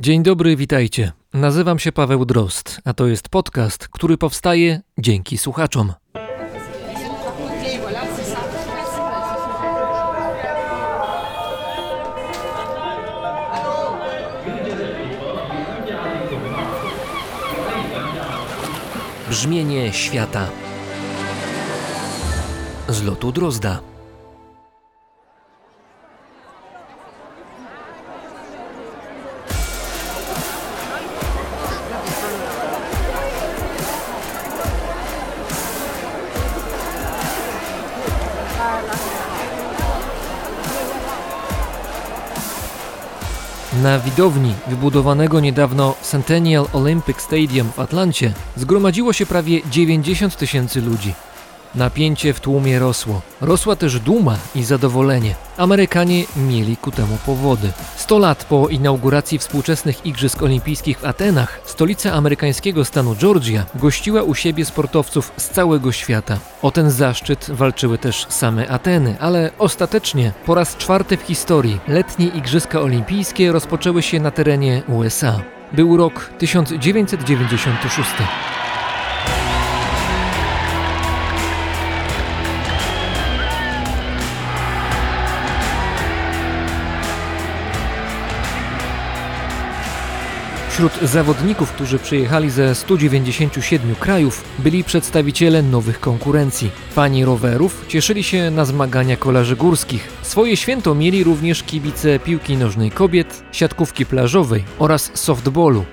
Dzień dobry, witajcie. Nazywam się Paweł Drozd, a to jest podcast, który powstaje dzięki słuchaczom. Brzmienie świata z lotu Drozda. Na widowni wybudowanego niedawno Centennial Olympic Stadium w Atlancie zgromadziło się prawie 90 tysięcy ludzi. Napięcie w tłumie rosło. Rosła też duma i zadowolenie. Amerykanie mieli ku temu powody. 100 lat po inauguracji współczesnych Igrzysk Olimpijskich w Atenach, stolica amerykańskiego stanu Georgia gościła u siebie sportowców z całego świata. O ten zaszczyt walczyły też same Ateny, ale ostatecznie po raz czwarty w historii letnie Igrzyska Olimpijskie rozpoczęły się na terenie USA. Był rok 1996. Wśród zawodników, którzy przyjechali ze 197 krajów, byli przedstawiciele nowych konkurencji. Fani rowerów cieszyli się na zmagania kolarzy górskich. Swoje święto mieli również kibice piłki nożnej kobiet, siatkówki plażowej oraz softballu.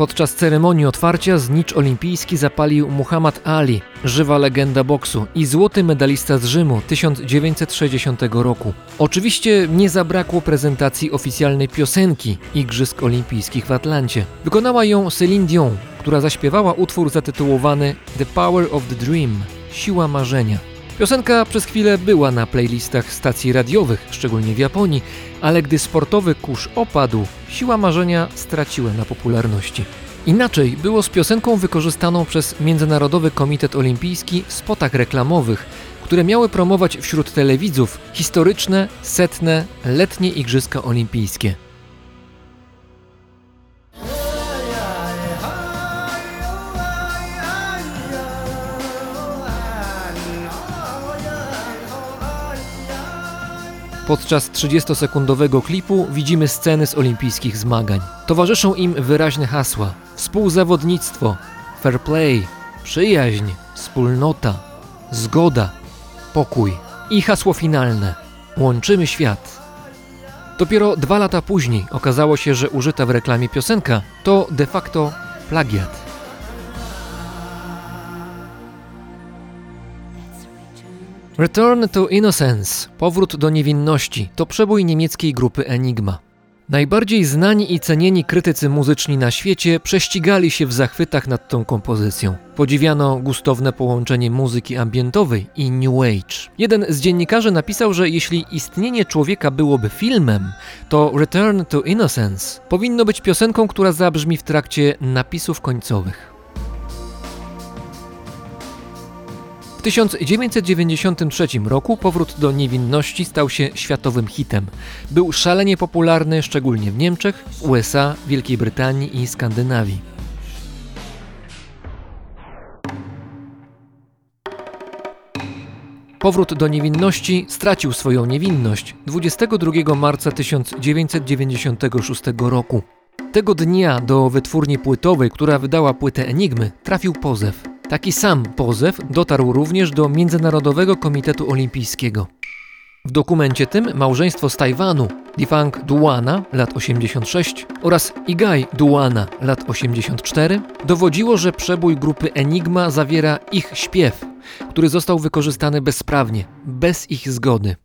Podczas ceremonii otwarcia znicz olimpijski zapalił Muhammad Ali, żywa legenda boksu i złoty medalista z Rzymu 1960 roku. Oczywiście nie zabrakło prezentacji oficjalnej piosenki Igrzysk Olimpijskich w Atlancie. Wykonała ją Celine Dion, która zaśpiewała utwór zatytułowany The Power of the Dream Siła marzenia. Piosenka przez chwilę była na playlistach stacji radiowych, szczególnie w Japonii, ale gdy sportowy kurz opadł, siła marzenia straciła na popularności. Inaczej było z piosenką wykorzystaną przez Międzynarodowy Komitet Olimpijski w spotach reklamowych, które miały promować wśród telewidzów historyczne, setne, letnie Igrzyska Olimpijskie. Podczas 30-sekundowego klipu widzimy sceny z olimpijskich zmagań. Towarzyszą im wyraźne hasła: współzawodnictwo, fair play, przyjaźń, wspólnota, zgoda, pokój i hasło finalne: łączymy świat. Dopiero dwa lata później okazało się, że użyta w reklamie piosenka to de facto plagiat. Return to Innocence, powrót do niewinności, to przebój niemieckiej grupy Enigma. Najbardziej znani i cenieni krytycy muzyczni na świecie prześcigali się w zachwytach nad tą kompozycją. Podziwiano gustowne połączenie muzyki ambientowej i New Age. Jeden z dziennikarzy napisał, że jeśli istnienie człowieka byłoby filmem, to Return to Innocence powinno być piosenką, która zabrzmi w trakcie napisów końcowych. W 1993 roku powrót do niewinności stał się światowym hitem. Był szalenie popularny szczególnie w Niemczech, USA, Wielkiej Brytanii i Skandynawii. Powrót do niewinności stracił swoją niewinność 22 marca 1996 roku. Tego dnia do wytwórni płytowej, która wydała płytę Enigmy, trafił pozew. Taki sam pozew dotarł również do Międzynarodowego Komitetu Olimpijskiego. W dokumencie tym małżeństwo z Tajwanu, Difang Duana, lat 86 oraz Igai Duana, lat 84, dowodziło, że przebój grupy Enigma zawiera ich śpiew, który został wykorzystany bezprawnie, bez ich zgody.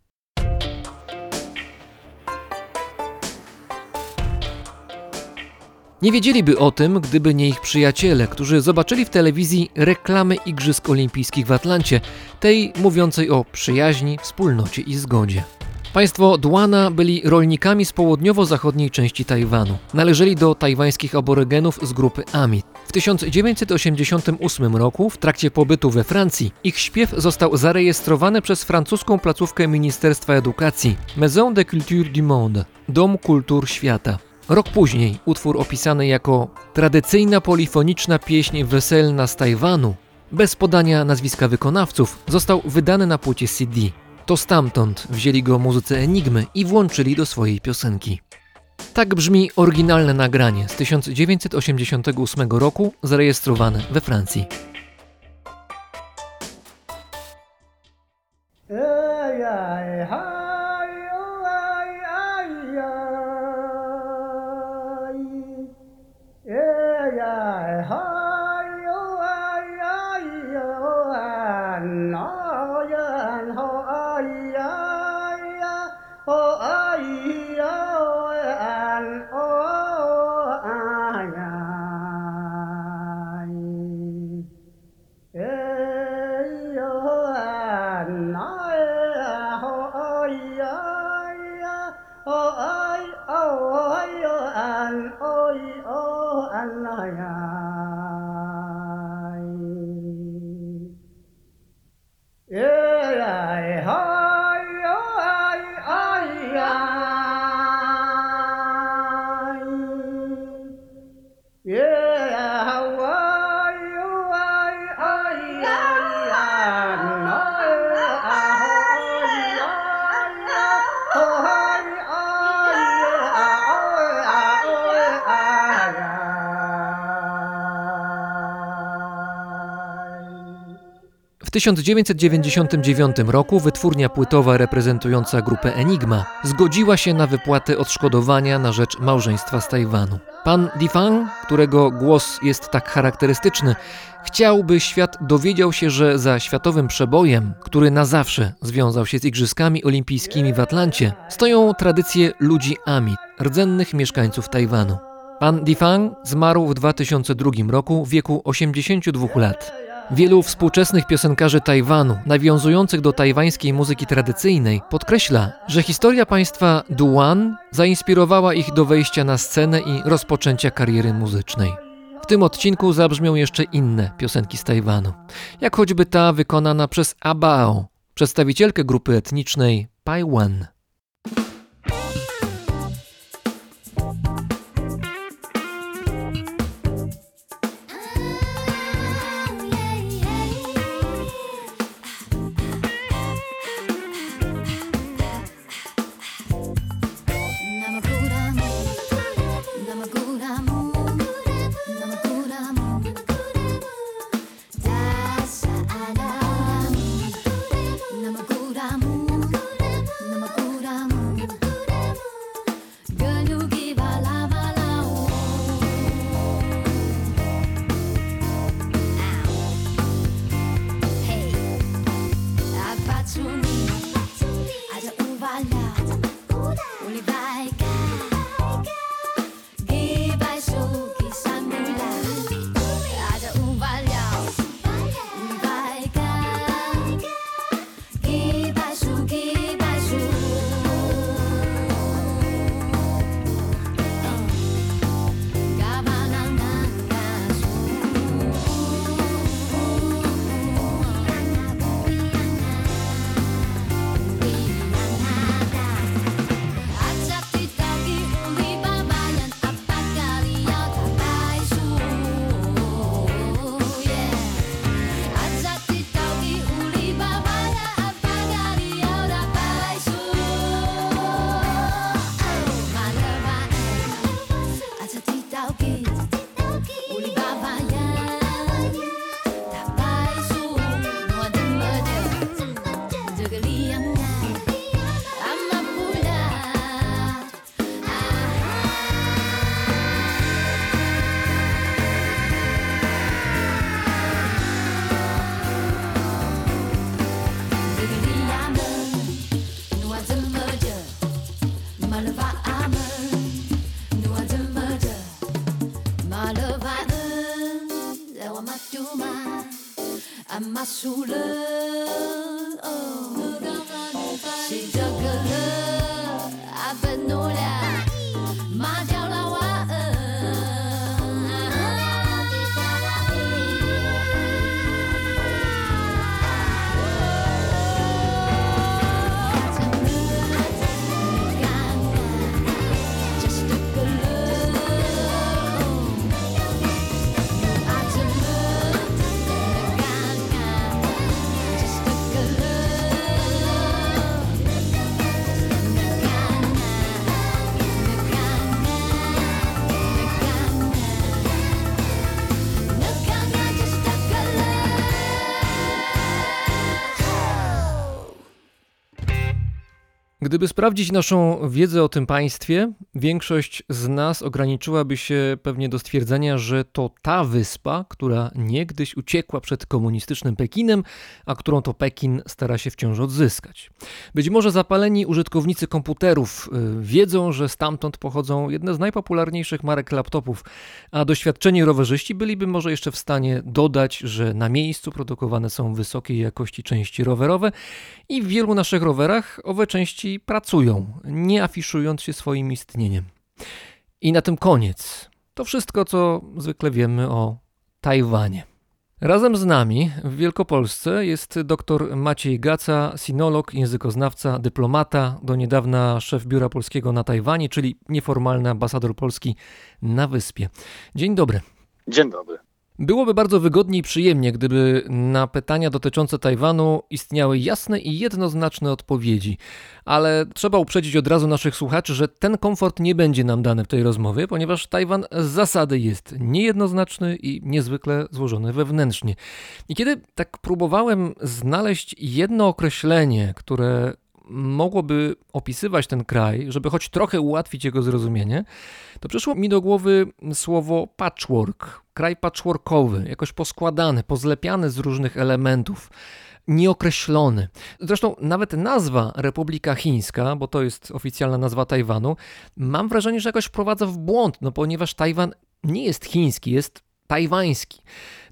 Nie wiedzieliby o tym, gdyby nie ich przyjaciele, którzy zobaczyli w telewizji reklamy Igrzysk Olimpijskich w Atlancie, tej mówiącej o przyjaźni, wspólnocie i zgodzie. Państwo Duana byli rolnikami z południowo-zachodniej części Tajwanu. Należeli do tajwańskich aborygenów z grupy Amit. W 1988 roku, w trakcie pobytu we Francji, ich śpiew został zarejestrowany przez francuską placówkę Ministerstwa Edukacji Maison de Culture du Monde Dom Kultur Świata. Rok później utwór opisany jako tradycyjna polifoniczna pieśń weselna z Tajwanu, bez podania nazwiska wykonawców, został wydany na płycie CD. To stamtąd wzięli go muzycy Enigmy i włączyli do swojej piosenki. Tak brzmi oryginalne nagranie z 1988 roku, zarejestrowane we Francji. Ê, ai, 1999 roku wytwórnia płytowa reprezentująca grupę Enigma zgodziła się na wypłatę odszkodowania na rzecz małżeństwa z Tajwanu. Pan Difang, którego głos jest tak charakterystyczny, chciał, by świat dowiedział się, że za światowym przebojem, który na zawsze związał się z Igrzyskami Olimpijskimi w Atlancie, stoją tradycje ludzi Ami, rdzennych mieszkańców Tajwanu. Pan Difang zmarł w 2002 roku w wieku 82 lat. Wielu współczesnych piosenkarzy Tajwanu, nawiązujących do tajwańskiej muzyki tradycyjnej, podkreśla, że historia państwa Duan zainspirowała ich do wejścia na scenę i rozpoczęcia kariery muzycznej. W tym odcinku zabrzmią jeszcze inne piosenki z Tajwanu, jak choćby ta wykonana przez Abao, przedstawicielkę grupy etnicznej Paiwan. Gdyby sprawdzić naszą wiedzę o tym państwie, większość z nas ograniczyłaby się pewnie do stwierdzenia, że to ta wyspa, która niegdyś uciekła przed komunistycznym Pekinem, a którą to Pekin stara się wciąż odzyskać. Być może zapaleni użytkownicy komputerów y, wiedzą, że stamtąd pochodzą jedne z najpopularniejszych marek laptopów, a doświadczeni rowerzyści byliby może jeszcze w stanie dodać, że na miejscu produkowane są wysokiej jakości części rowerowe i w wielu naszych rowerach owe części pracują, nie afiszując się swoim istnieniem. I na tym koniec. To wszystko, co zwykle wiemy o Tajwanie. Razem z nami w Wielkopolsce jest dr Maciej Gaca, sinolog, językoznawca, dyplomata, do niedawna szef biura polskiego na Tajwanie, czyli nieformalny ambasador Polski na wyspie. Dzień dobry. Dzień dobry. Byłoby bardzo wygodnie i przyjemnie, gdyby na pytania dotyczące Tajwanu istniały jasne i jednoznaczne odpowiedzi. Ale trzeba uprzedzić od razu naszych słuchaczy, że ten komfort nie będzie nam dany w tej rozmowie, ponieważ Tajwan z zasady jest niejednoznaczny i niezwykle złożony wewnętrznie. I kiedy tak próbowałem znaleźć jedno określenie, które mogłoby opisywać ten kraj, żeby choć trochę ułatwić jego zrozumienie, to przyszło mi do głowy słowo patchwork. Kraj patchworkowy, jakoś poskładany, pozlepiany z różnych elementów nieokreślony. Zresztą nawet nazwa Republika Chińska, bo to jest oficjalna nazwa Tajwanu, mam wrażenie, że jakoś wprowadza w błąd, no ponieważ Tajwan nie jest chiński, jest tajwański.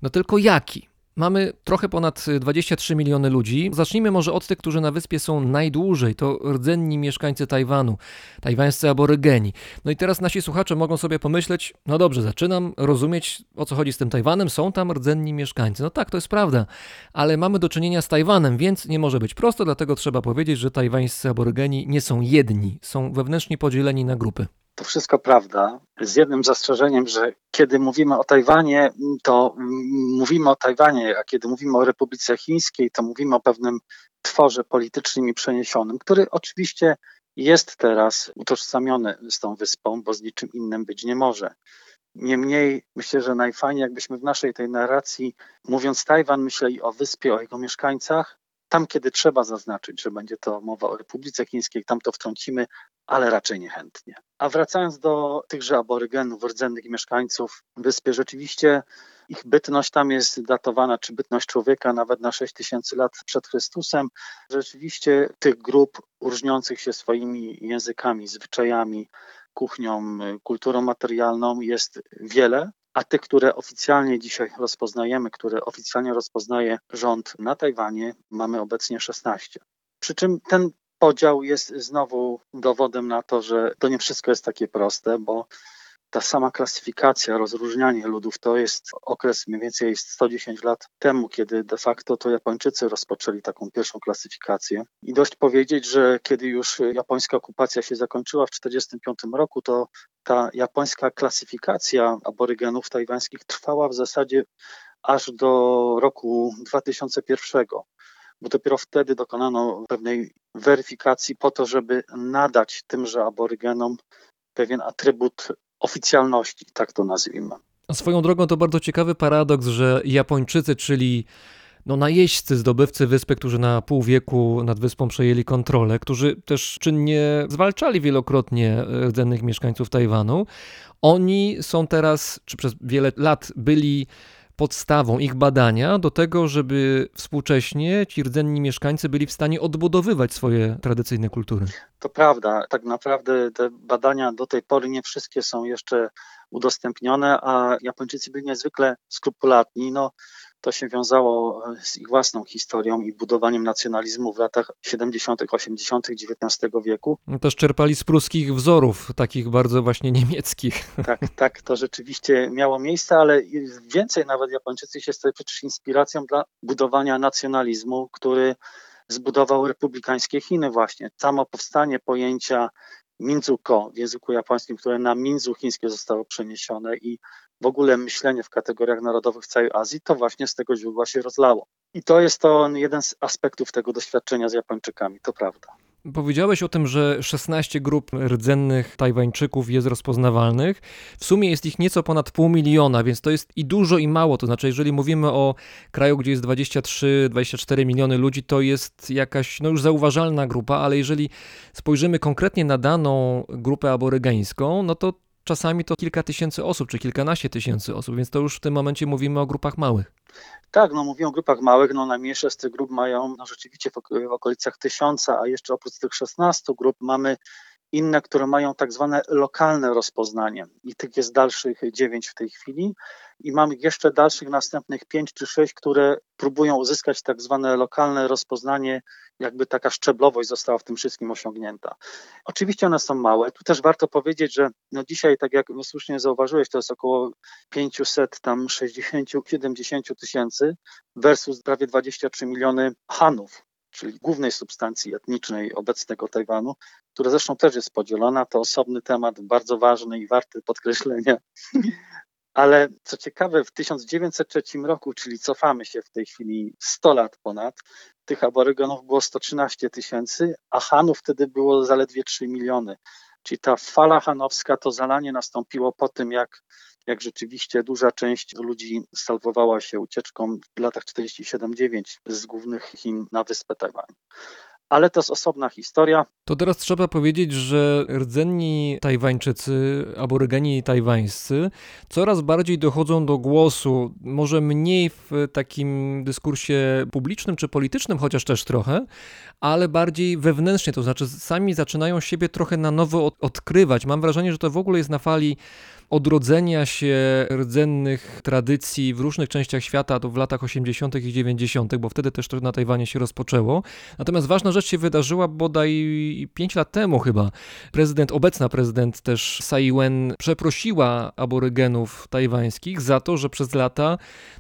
No tylko jaki? Mamy trochę ponad 23 miliony ludzi. Zacznijmy może od tych, którzy na wyspie są najdłużej. To rdzenni mieszkańcy Tajwanu, tajwańscy aborygeni. No i teraz nasi słuchacze mogą sobie pomyśleć, no dobrze, zaczynam rozumieć o co chodzi z tym Tajwanem, są tam rdzenni mieszkańcy. No tak, to jest prawda, ale mamy do czynienia z Tajwanem, więc nie może być prosto, dlatego trzeba powiedzieć, że tajwańscy aborygeni nie są jedni, są wewnętrznie podzieleni na grupy. To wszystko prawda, z jednym zastrzeżeniem, że kiedy mówimy o Tajwanie, to mówimy o Tajwanie, a kiedy mówimy o Republice Chińskiej, to mówimy o pewnym tworze politycznym i przeniesionym, który oczywiście jest teraz utożsamiony z tą wyspą, bo z niczym innym być nie może. Niemniej myślę, że najfajniej, jakbyśmy w naszej tej narracji, mówiąc Tajwan, myśleli o wyspie, o jego mieszkańcach, tam, kiedy trzeba zaznaczyć, że będzie to mowa o Republice Chińskiej, tam to wtrącimy, ale raczej niechętnie. A wracając do tychże aborygenów, rdzennych mieszkańców wyspy, rzeczywiście ich bytność tam jest datowana, czy bytność człowieka nawet na 6 tysięcy lat przed Chrystusem. Rzeczywiście tych grup różniących się swoimi językami, zwyczajami, kuchnią, kulturą materialną jest wiele a tych, które oficjalnie dzisiaj rozpoznajemy, które oficjalnie rozpoznaje rząd na Tajwanie, mamy obecnie 16. Przy czym ten podział jest znowu dowodem na to, że to nie wszystko jest takie proste, bo ta sama klasyfikacja, rozróżnianie ludów to jest okres mniej więcej 110 lat temu, kiedy de facto to Japończycy rozpoczęli taką pierwszą klasyfikację. I dość powiedzieć, że kiedy już japońska okupacja się zakończyła w 1945 roku, to ta japońska klasyfikacja aborygenów tajwańskich trwała w zasadzie aż do roku 2001 bo dopiero wtedy dokonano pewnej weryfikacji po to, żeby nadać tymże aborygenom pewien atrybut oficjalności, tak to nazwijmy. A swoją drogą to bardzo ciekawy paradoks, że Japończycy, czyli no, najeźdźcy, zdobywcy wyspy, którzy na pół wieku nad wyspą przejęli kontrolę, którzy też czynnie zwalczali wielokrotnie rdzennych mieszkańców Tajwanu, oni są teraz, czy przez wiele lat byli podstawą ich badania do tego, żeby współcześnie ci rdzenni mieszkańcy byli w stanie odbudowywać swoje tradycyjne kultury. To prawda. Tak naprawdę te badania do tej pory nie wszystkie są jeszcze udostępnione, a Japończycy byli niezwykle skrupulatni. No, to się wiązało z ich własną historią i budowaniem nacjonalizmu w latach 70., 80. XIX wieku. No, też czerpali z pruskich wzorów, takich bardzo właśnie niemieckich. Tak, tak, to rzeczywiście miało miejsce, ale więcej nawet Japończycy się stali przecież inspiracją dla budowania nacjonalizmu, który zbudował republikańskie Chiny właśnie. Samo powstanie pojęcia Minzuko w języku japońskim, które na Minzu chińskie zostało przeniesione i w ogóle myślenie w kategoriach narodowych całej Azji, to właśnie z tego źródła się rozlało. I to jest to jeden z aspektów tego doświadczenia z Japończykami, to prawda. Powiedziałeś o tym, że 16 grup rdzennych Tajwańczyków jest rozpoznawalnych. W sumie jest ich nieco ponad pół miliona, więc to jest i dużo, i mało. To znaczy, jeżeli mówimy o kraju, gdzie jest 23-24 miliony ludzi, to jest jakaś no już zauważalna grupa, ale jeżeli spojrzymy konkretnie na daną grupę aborygańską, no to czasami to kilka tysięcy osób, czy kilkanaście tysięcy osób, więc to już w tym momencie mówimy o grupach małych. Tak, no mówię o grupach małych, no najmniejsze z tych grup mają no, rzeczywiście w, w okolicach tysiąca, a jeszcze oprócz tych 16 grup mamy inne, które mają tak zwane lokalne rozpoznanie i tych jest dalszych dziewięć w tej chwili i mamy jeszcze dalszych następnych pięć czy sześć, które próbują uzyskać tak zwane lokalne rozpoznanie, jakby taka szczeblowość została w tym wszystkim osiągnięta. Oczywiście one są małe. Tu też warto powiedzieć, że no dzisiaj, tak jak słusznie zauważyłeś, to jest około 500, tam 60, 70 tysięcy versus prawie 23 miliony Hanów, czyli głównej substancji etnicznej obecnego Tajwanu, która zresztą też jest podzielona. To osobny temat, bardzo ważny i warty podkreślenia. Ale co ciekawe, w 1903 roku, czyli cofamy się w tej chwili 100 lat ponad, tych aborygenów było 113 tysięcy, a Hanów wtedy było zaledwie 3 miliony. Czyli ta fala hanowska, to zalanie nastąpiło po tym, jak, jak rzeczywiście duża część ludzi salwowała się ucieczką w latach 47-9 z głównych Chin na wyspę Tajwan ale to jest osobna historia. To teraz trzeba powiedzieć, że rdzenni Tajwańczycy, aborygeni tajwańscy coraz bardziej dochodzą do głosu, może mniej w takim dyskursie publicznym czy politycznym, chociaż też trochę, ale bardziej wewnętrznie, to znaczy sami zaczynają siebie trochę na nowo odkrywać. Mam wrażenie, że to w ogóle jest na fali odrodzenia się rdzennych tradycji w różnych częściach świata, to w latach 80. i 90., bo wtedy też to na Tajwanie się rozpoczęło. Natomiast ważna rzecz się wydarzyła bodaj 5 lat temu chyba. Prezydent, obecna prezydent też Tsai Ing-wen przeprosiła aborygenów tajwańskich za to, że przez lata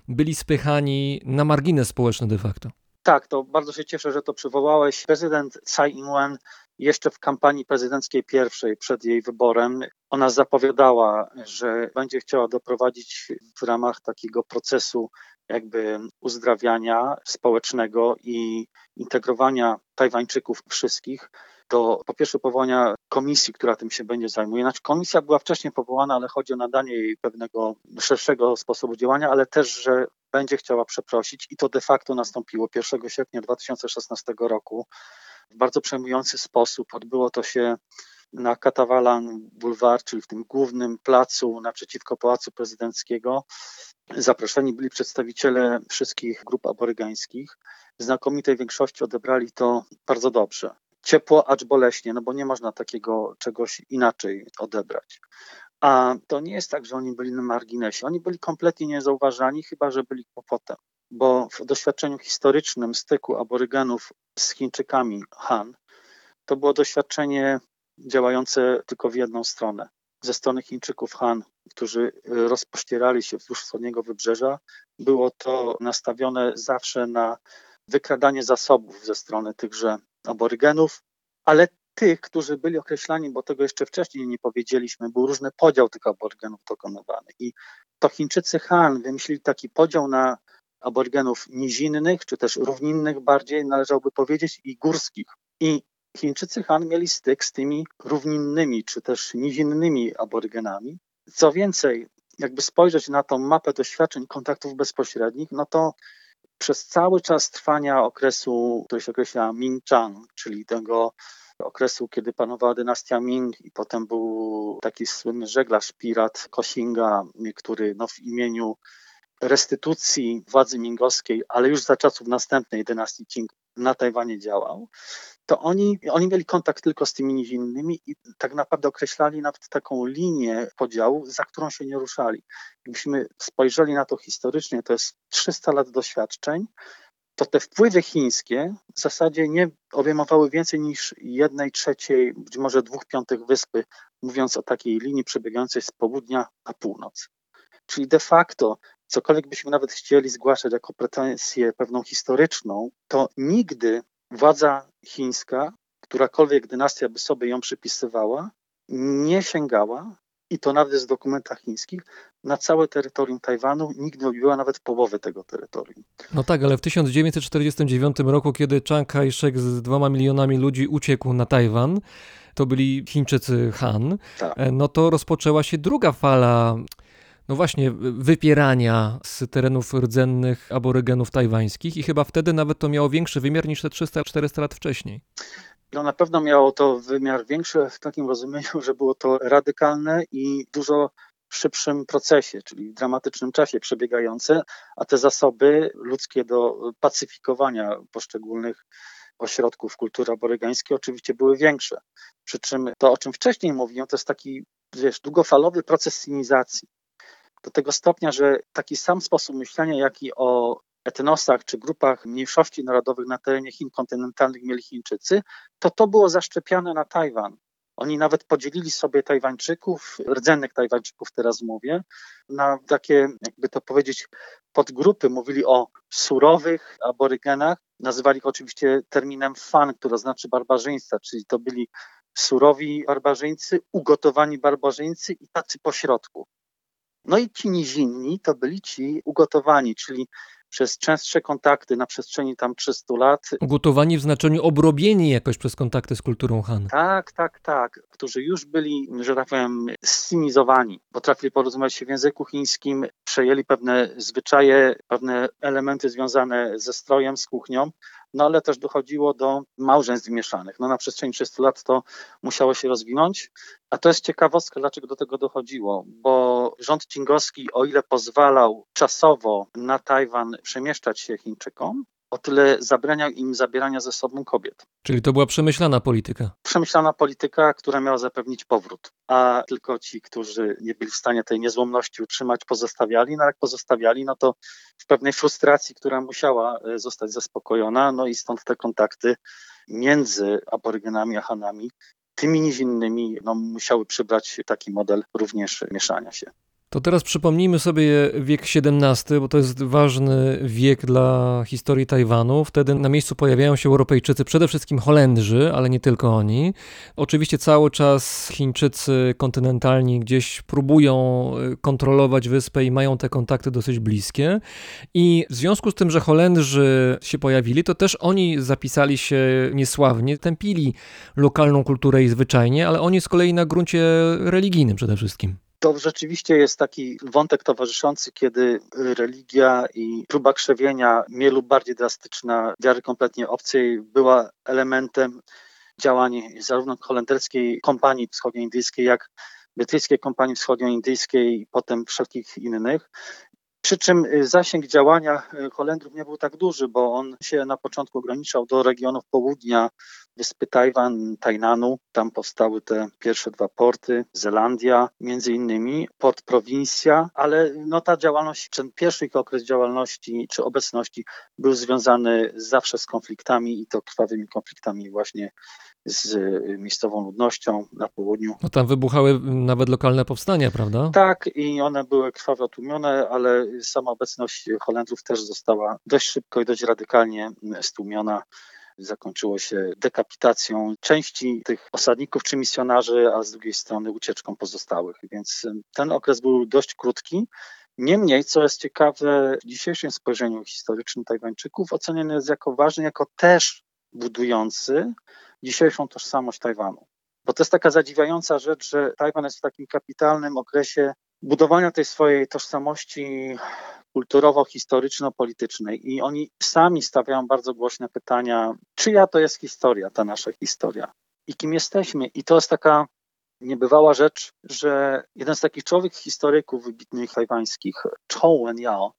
byli spychani na margines społeczny de facto. Tak, to bardzo się cieszę, że to przywołałeś. Prezydent Tsai Ing-wen jeszcze w kampanii prezydenckiej pierwszej, przed jej wyborem, ona zapowiadała, że będzie chciała doprowadzić w ramach takiego procesu jakby uzdrawiania społecznego i integrowania Tajwańczyków wszystkich do po pierwsze powołania komisji, która tym się będzie zajmuje. Znaczy komisja była wcześniej powołana, ale chodzi o nadanie jej pewnego szerszego sposobu działania, ale też, że będzie chciała przeprosić i to de facto nastąpiło 1 sierpnia 2016 roku w bardzo przejmujący sposób. Odbyło to się na Katawalan Boulevard, czyli w tym głównym placu naprzeciwko Pałacu Prezydenckiego. Zaproszeni byli przedstawiciele wszystkich grup aborygańskich. Znakomitej większości odebrali to bardzo dobrze. Ciepło, acz boleśnie, no bo nie można takiego czegoś inaczej odebrać. A to nie jest tak, że oni byli na marginesie. Oni byli kompletnie niezauważani, chyba że byli kłopotem bo w doświadczeniu historycznym styku aborygenów z Chińczykami Han to było doświadczenie działające tylko w jedną stronę. Ze strony Chińczyków Han, którzy rozpościerali się wzdłuż wschodniego wybrzeża, było to nastawione zawsze na wykradanie zasobów ze strony tychże aborygenów, ale tych, którzy byli określani, bo tego jeszcze wcześniej nie powiedzieliśmy, był różny podział tych aborygenów dokonywany. I to Chińczycy Han wymyślili taki podział na aborygenów nizinnych, czy też równinnych bardziej należałoby powiedzieć, i górskich. I Chińczycy Han mieli styk z tymi równinnymi, czy też nizinnymi aborygenami. Co więcej, jakby spojrzeć na tą mapę doświadczeń kontaktów bezpośrednich, no to przez cały czas trwania okresu, który się określa Ming-Chang, czyli tego okresu, kiedy panowała dynastia Ming i potem był taki słynny żeglarz, pirat Kosinga, który no, w imieniu restytucji władzy mingowskiej, ale już za czasów następnej dynastii Qing na Tajwanie działał, to oni, oni mieli kontakt tylko z tymi nizinnymi i tak naprawdę określali nawet taką linię podziału, za którą się nie ruszali. Gdybyśmy spojrzeli na to historycznie, to jest 300 lat doświadczeń, to te wpływy chińskie w zasadzie nie obejmowały więcej niż jednej trzeciej, być może dwóch piątych wyspy, mówiąc o takiej linii przebiegającej z południa na północ. Czyli de facto cokolwiek byśmy nawet chcieli zgłaszać jako pretensję pewną historyczną, to nigdy władza chińska, którakolwiek dynastia by sobie ją przypisywała, nie sięgała i to nawet w dokumentach chińskich, na całe terytorium Tajwanu, nikt nie odbiła nawet połowy tego terytorium. No tak, ale w 1949 roku, kiedy Chiang Kai-shek z dwoma milionami ludzi uciekł na Tajwan, to byli Chińczycy Han, Tak. e, no to rozpoczęła się druga fala, no właśnie, wypierania z terenów rdzennych aborygenów tajwańskich i chyba wtedy nawet to miało większy wymiar niż te 300-400 lat wcześniej. No na pewno miało to wymiar większy w takim rozumieniu, że było to radykalne i dużo szybszym procesie, czyli w dramatycznym czasie przebiegające, a te zasoby ludzkie do pacyfikowania poszczególnych ośrodków kultury aborygańskiej oczywiście były większe. Przy czym to, o czym wcześniej mówiłem, to jest taki, wiesz, długofalowy proces sinizacji. Do tego stopnia, że taki sam sposób myślenia, jaki o etnosach czy grupach mniejszości narodowych na terenie Chin kontynentalnych mieli Chińczycy, to to było zaszczepiane na Tajwan. Oni nawet podzielili sobie Tajwańczyków, rdzennych Tajwańczyków teraz mówię, na takie, jakby to powiedzieć, podgrupy. Mówili o surowych aborygenach, nazywali ich oczywiście terminem fan, które znaczy barbarzyńca, czyli to byli surowi barbarzyńcy, ugotowani barbarzyńcy i tacy pośrodku. No i ci nizinni to byli ci ugotowani, czyli przez częstsze kontakty na przestrzeni tam 300 lat. Ugotowani w znaczeniu obrobieni jakoś przez kontakty z kulturą Han. Tak, tak, tak, którzy już byli, że tak powiem, scinizowani, potrafili porozumiewać się w języku chińskim, przejęli pewne zwyczaje, pewne elementy związane ze strojem, z kuchnią, no ale też dochodziło do małżeństw mieszanych. No na przestrzeni 300 lat to musiało się rozwinąć, a to jest ciekawostka, dlaczego do tego dochodziło, bo rząd cingowski, o ile pozwalał czasowo na Tajwan przemieszczać się Chińczykom, o tyle zabraniał im zabierania ze sobą kobiet. Czyli to była przemyślana polityka. Przemyślana polityka, która miała zapewnić powrót, a tylko ci, którzy nie byli w stanie tej niezłomności utrzymać, pozostawiali. No jak pozostawiali, no to w pewnej frustracji, która musiała e, zostać zaspokojona, no i stąd te kontakty między aborygenami a Hanami, tymi niż innymi, no, musiały przybrać taki model również mieszania się. To teraz przypomnijmy sobie wiek XVII, bo to jest ważny wiek dla historii Tajwanu. Wtedy na miejscu pojawiają się Europejczycy, przede wszystkim Holendrzy, ale nie tylko oni. Oczywiście cały czas Chińczycy kontynentalni gdzieś próbują y, kontrolować wyspę i mają te kontakty dosyć bliskie. I w związku z tym, że Holendrzy się pojawili, to też oni zapisali się niesławnie, tępili lokalną kulturę i zwyczajnie, ale oni z kolei na gruncie religijnym przede wszystkim. To rzeczywiście jest taki wątek towarzyszący, kiedy religia i próba krzewienia mniej lub bardziej drastyczna wiary kompletnie obcej była elementem działań zarówno holenderskiej kompanii wschodnioindyjskiej, jak brytyjskiej kompanii wschodnioindyjskiej i potem wszelkich innych. Przy czym zasięg działania Holendrów nie był tak duży, bo on się na początku ograniczał do regionów południa wyspy Tajwan, Tainanu. Tam powstały te pierwsze dwa porty, Zelandia między innymi, port Prowinsja, ale no ta działalność, ten pierwszy okres działalności czy obecności był związany zawsze z konfliktami i to krwawymi konfliktami właśnie z miejscową ludnością na południu. No tam wybuchały nawet lokalne powstania, prawda? Tak, i one były krwawo tłumione, ale sama obecność Holendrów też została dość szybko i dość radykalnie stłumiona zakończyło się dekapitacją części tych osadników czy misjonarzy, a z drugiej strony ucieczką pozostałych. Więc ten okres był dość krótki. Niemniej, co jest ciekawe, w dzisiejszym spojrzeniu historycznym Tajwańczyków oceniany jest jako ważny, jako też budujący dzisiejszą tożsamość Tajwanu. Bo to jest taka zadziwiająca rzecz, że Tajwan jest w takim kapitalnym okresie budowania tej swojej tożsamości kulturowo-historyczno-politycznej i oni sami stawiają bardzo głośne pytania, czyja to jest historia, ta nasza historia i kim jesteśmy. I to jest taka niebywała rzecz, że jeden z takich czołowych historyków wybitnych tajwańskich, Chou Wen-yao,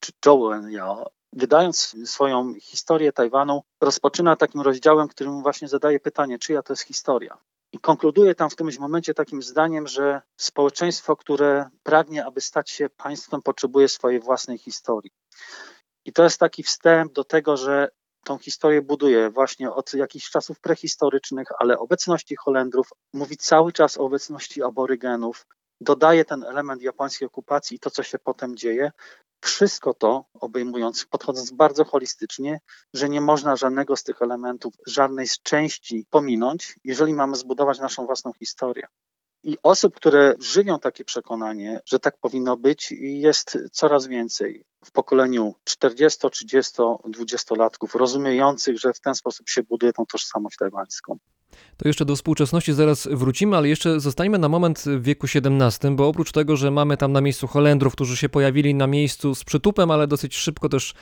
czy Zhou Wen-yao, wydając swoją historię Tajwanu, rozpoczyna takim rozdziałem, którym właśnie zadaje pytanie, czyja to jest historia. I konkluduje tam w którymś momencie takim zdaniem, że społeczeństwo, które pragnie, aby stać się państwem, potrzebuje swojej własnej historii. I to jest taki wstęp do tego, że tą historię buduje właśnie od jakichś czasów prehistorycznych, ale obecności Holendrów, mówi cały czas o obecności aborygenów, dodaje ten element japońskiej okupacji i to, co się potem dzieje. Wszystko to obejmując, podchodząc bardzo holistycznie, że nie można żadnego z tych elementów, żadnej z części pominąć, jeżeli mamy zbudować naszą własną historię. I osób, które żywią takie przekonanie, że tak powinno być, jest coraz więcej. W pokoleniu 40, 30, 20-latków, rozumiejących, że w ten sposób się buduje tą tożsamość tajwańską. To jeszcze do współczesności zaraz wrócimy, ale jeszcze zostańmy na moment w wieku XVII, bo oprócz tego, że mamy tam na miejscu Holendrów, którzy się pojawili na miejscu z przytupem, ale dosyć szybko też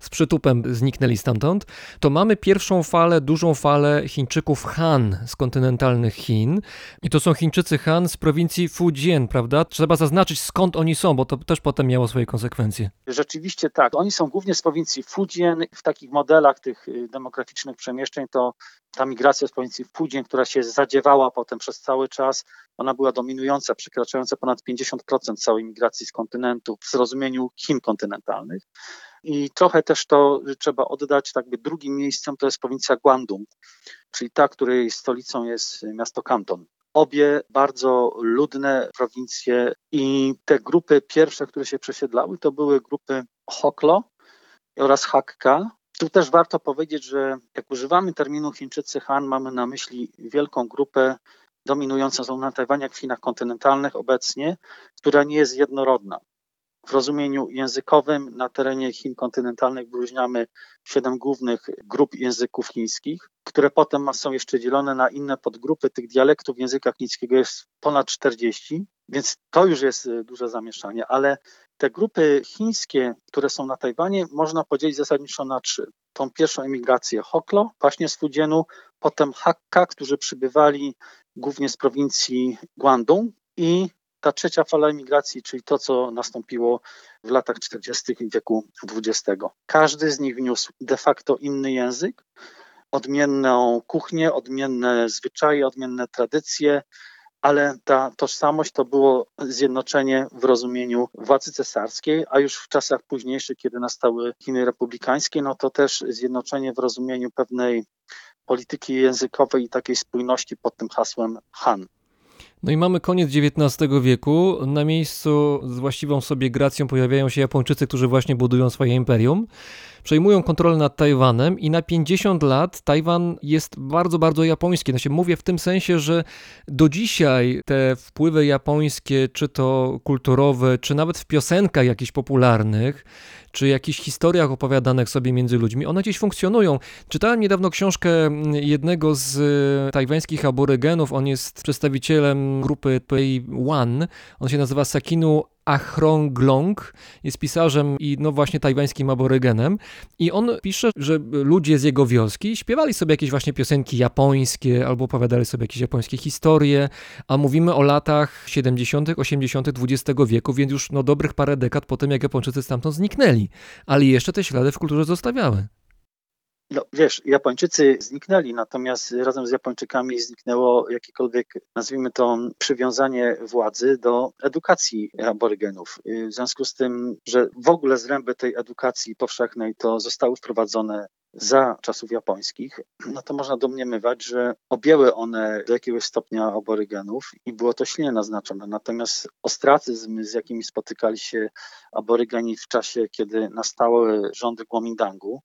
z przytupem zniknęli stamtąd, to mamy pierwszą falę, dużą falę Chińczyków Han z kontynentalnych Chin. I to są Chińczycy Han z prowincji Fujian, prawda? Trzeba zaznaczyć skąd oni są, bo to też potem miało swoje konsekwencje. Rzeczywiście tak. Oni są głównie z prowincji Fujian. W takich modelach tych y, demograficznych przemieszczeń to ta migracja z prowincji Fujian, która się zadziewała potem przez cały czas, ona była dominująca, przekraczająca ponad 50% całej migracji z kontynentu w zrozumieniu Chin kontynentalnych. I trochę też to trzeba oddać, tak by drugim miejscem to jest prowincja Guangdong, czyli ta, której stolicą jest miasto Kanton. Obie bardzo ludne prowincje i te grupy pierwsze, które się przesiedlały, to były grupy Hoklo oraz Hakka. Tu też warto powiedzieć, że jak używamy terminu Chińczycy Han, mamy na myśli wielką grupę dominującą na Tajwanie, jak w Chinach kontynentalnych obecnie, która nie jest jednorodna. W rozumieniu językowym na terenie Chin kontynentalnych wyróżniamy siedem głównych grup języków chińskich, które potem są jeszcze dzielone na inne podgrupy. Tych dialektów języka chińskiego jest ponad 40, więc to już jest y, duże zamieszanie, ale te grupy chińskie, które są na Tajwanie, można podzielić zasadniczo na trzy. Tą pierwszą emigrację Hoklo, właśnie z Fujianu, potem Hakka, którzy przybywali głównie z prowincji Guangdong i ta trzecia fala emigracji, czyli to, co nastąpiło w latach 40. wieku XX. Każdy z nich wniósł de facto inny język, odmienną kuchnię, odmienne zwyczaje, odmienne tradycje, ale ta tożsamość to było zjednoczenie w rozumieniu władzy cesarskiej, a już w czasach późniejszych, kiedy nastały Chiny republikańskie, no to też zjednoczenie w rozumieniu pewnej polityki językowej i takiej spójności pod tym hasłem Han. No i mamy koniec XIX wieku. Na miejscu z właściwą sobie gracją pojawiają się Japończycy, którzy właśnie budują swoje imperium. Przejmują kontrolę nad Tajwanem i na 50 lat Tajwan jest bardzo, bardzo japoński. Znaczy, mówię w tym sensie, że do dzisiaj te wpływy japońskie, czy to kulturowe, czy nawet w piosenkach jakichś popularnych, czy jakichś historiach opowiadanych sobie między ludźmi, one gdzieś funkcjonują. Czytałem niedawno książkę jednego z tajwańskich aborygenów, on jest przedstawicielem grupy Pei One, on się nazywa Sakinu Achrong jest pisarzem i no właśnie tajwańskim aborygenem i on pisze, że ludzie z jego wioski śpiewali sobie jakieś właśnie piosenki japońskie albo opowiadali sobie jakieś japońskie historie, a mówimy o latach 70., 80. XX wieku, więc już no dobrych parę dekad po tym, jak Japończycy stamtąd zniknęli, ale jeszcze te ślady w kulturze zostawiały. No, wiesz, Japończycy zniknęli, natomiast razem z Japończykami zniknęło jakiekolwiek, nazwijmy to, przywiązanie władzy do edukacji aborygenów. W związku z tym, że w ogóle zręby tej edukacji powszechnej to zostały wprowadzone za czasów japońskich, no to można domniemywać, że objęły one do jakiegoś stopnia aborygenów i było to silnie naznaczone. Natomiast ostracyzm, z jakimi spotykali się aborygeni w czasie, kiedy nastały rządy Kuomintangu,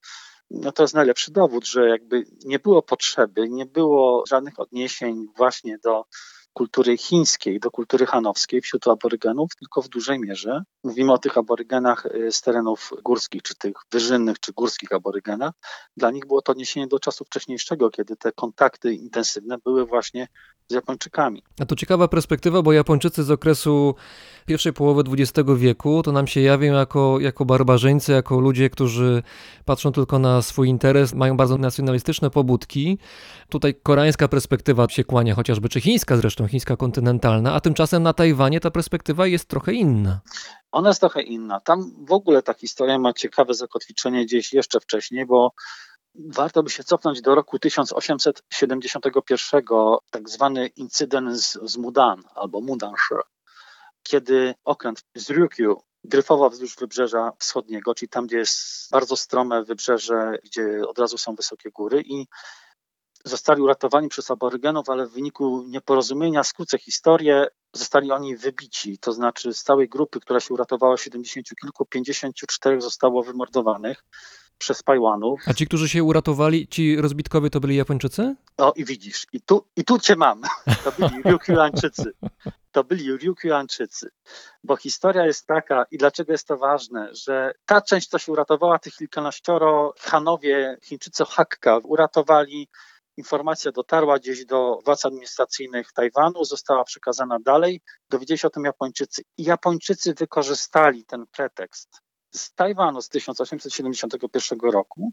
no to jest najlepszy dowód, że jakby nie było potrzeby, nie było żadnych odniesień właśnie do kultury chińskiej, do kultury hanowskiej wśród aborygenów, tylko w dużej mierze mówimy o tych aborygenach y, z terenów górskich, czy tych wyżynnych, czy górskich aborygenach. Dla nich było to odniesienie do czasu wcześniejszego, kiedy te kontakty intensywne były właśnie z Japończykami. A to ciekawa perspektywa, bo Japończycy z okresu pierwszej połowy XX wieku to nam się jawią jako, jako barbarzyńcy, jako ludzie, którzy patrzą tylko na swój interes, mają bardzo nacjonalistyczne pobudki. Tutaj koreańska perspektywa się kłania chociażby, czy chińska zresztą, chińska kontynentalna, a tymczasem na Tajwanie ta perspektywa jest trochę inna. Ona jest trochę inna. Tam w ogóle ta historia ma ciekawe zakotwiczenie gdzieś jeszcze wcześniej, bo warto by się cofnąć do roku 1871, tak zwany incydent z, z Mudan albo Mudanshi, kiedy okręt z Ryukyu dryfował wzdłuż wybrzeża wschodniego, czyli tam, gdzie jest bardzo strome wybrzeże, gdzie od razu są wysokie góry i zostali uratowani przez aborygenów, ale w wyniku nieporozumienia, skrócę historię, zostali oni wybici. To znaczy z całej grupy, która się uratowała, 70 kilku, 54 zostało wymordowanych. przez Pajłanów. A ci, którzy się uratowali, ci rozbitkowie to byli Japończycy? O i widzisz, i tu, i tu cię mam. To byli Ryukyuańczycy. To byli Ryukyuańczycy. Bo historia jest taka, i dlaczego jest to ważne, że ta część, co się uratowała, tych kilkanaścioro Hanowie, Chińczycy Hakka, uratowali Informacja dotarła gdzieś do władz administracyjnych Tajwanu, została przekazana dalej. Dowiedzieli się o tym Japończycy. I Japończycy wykorzystali ten pretekst z Tajwanu z 1871 roku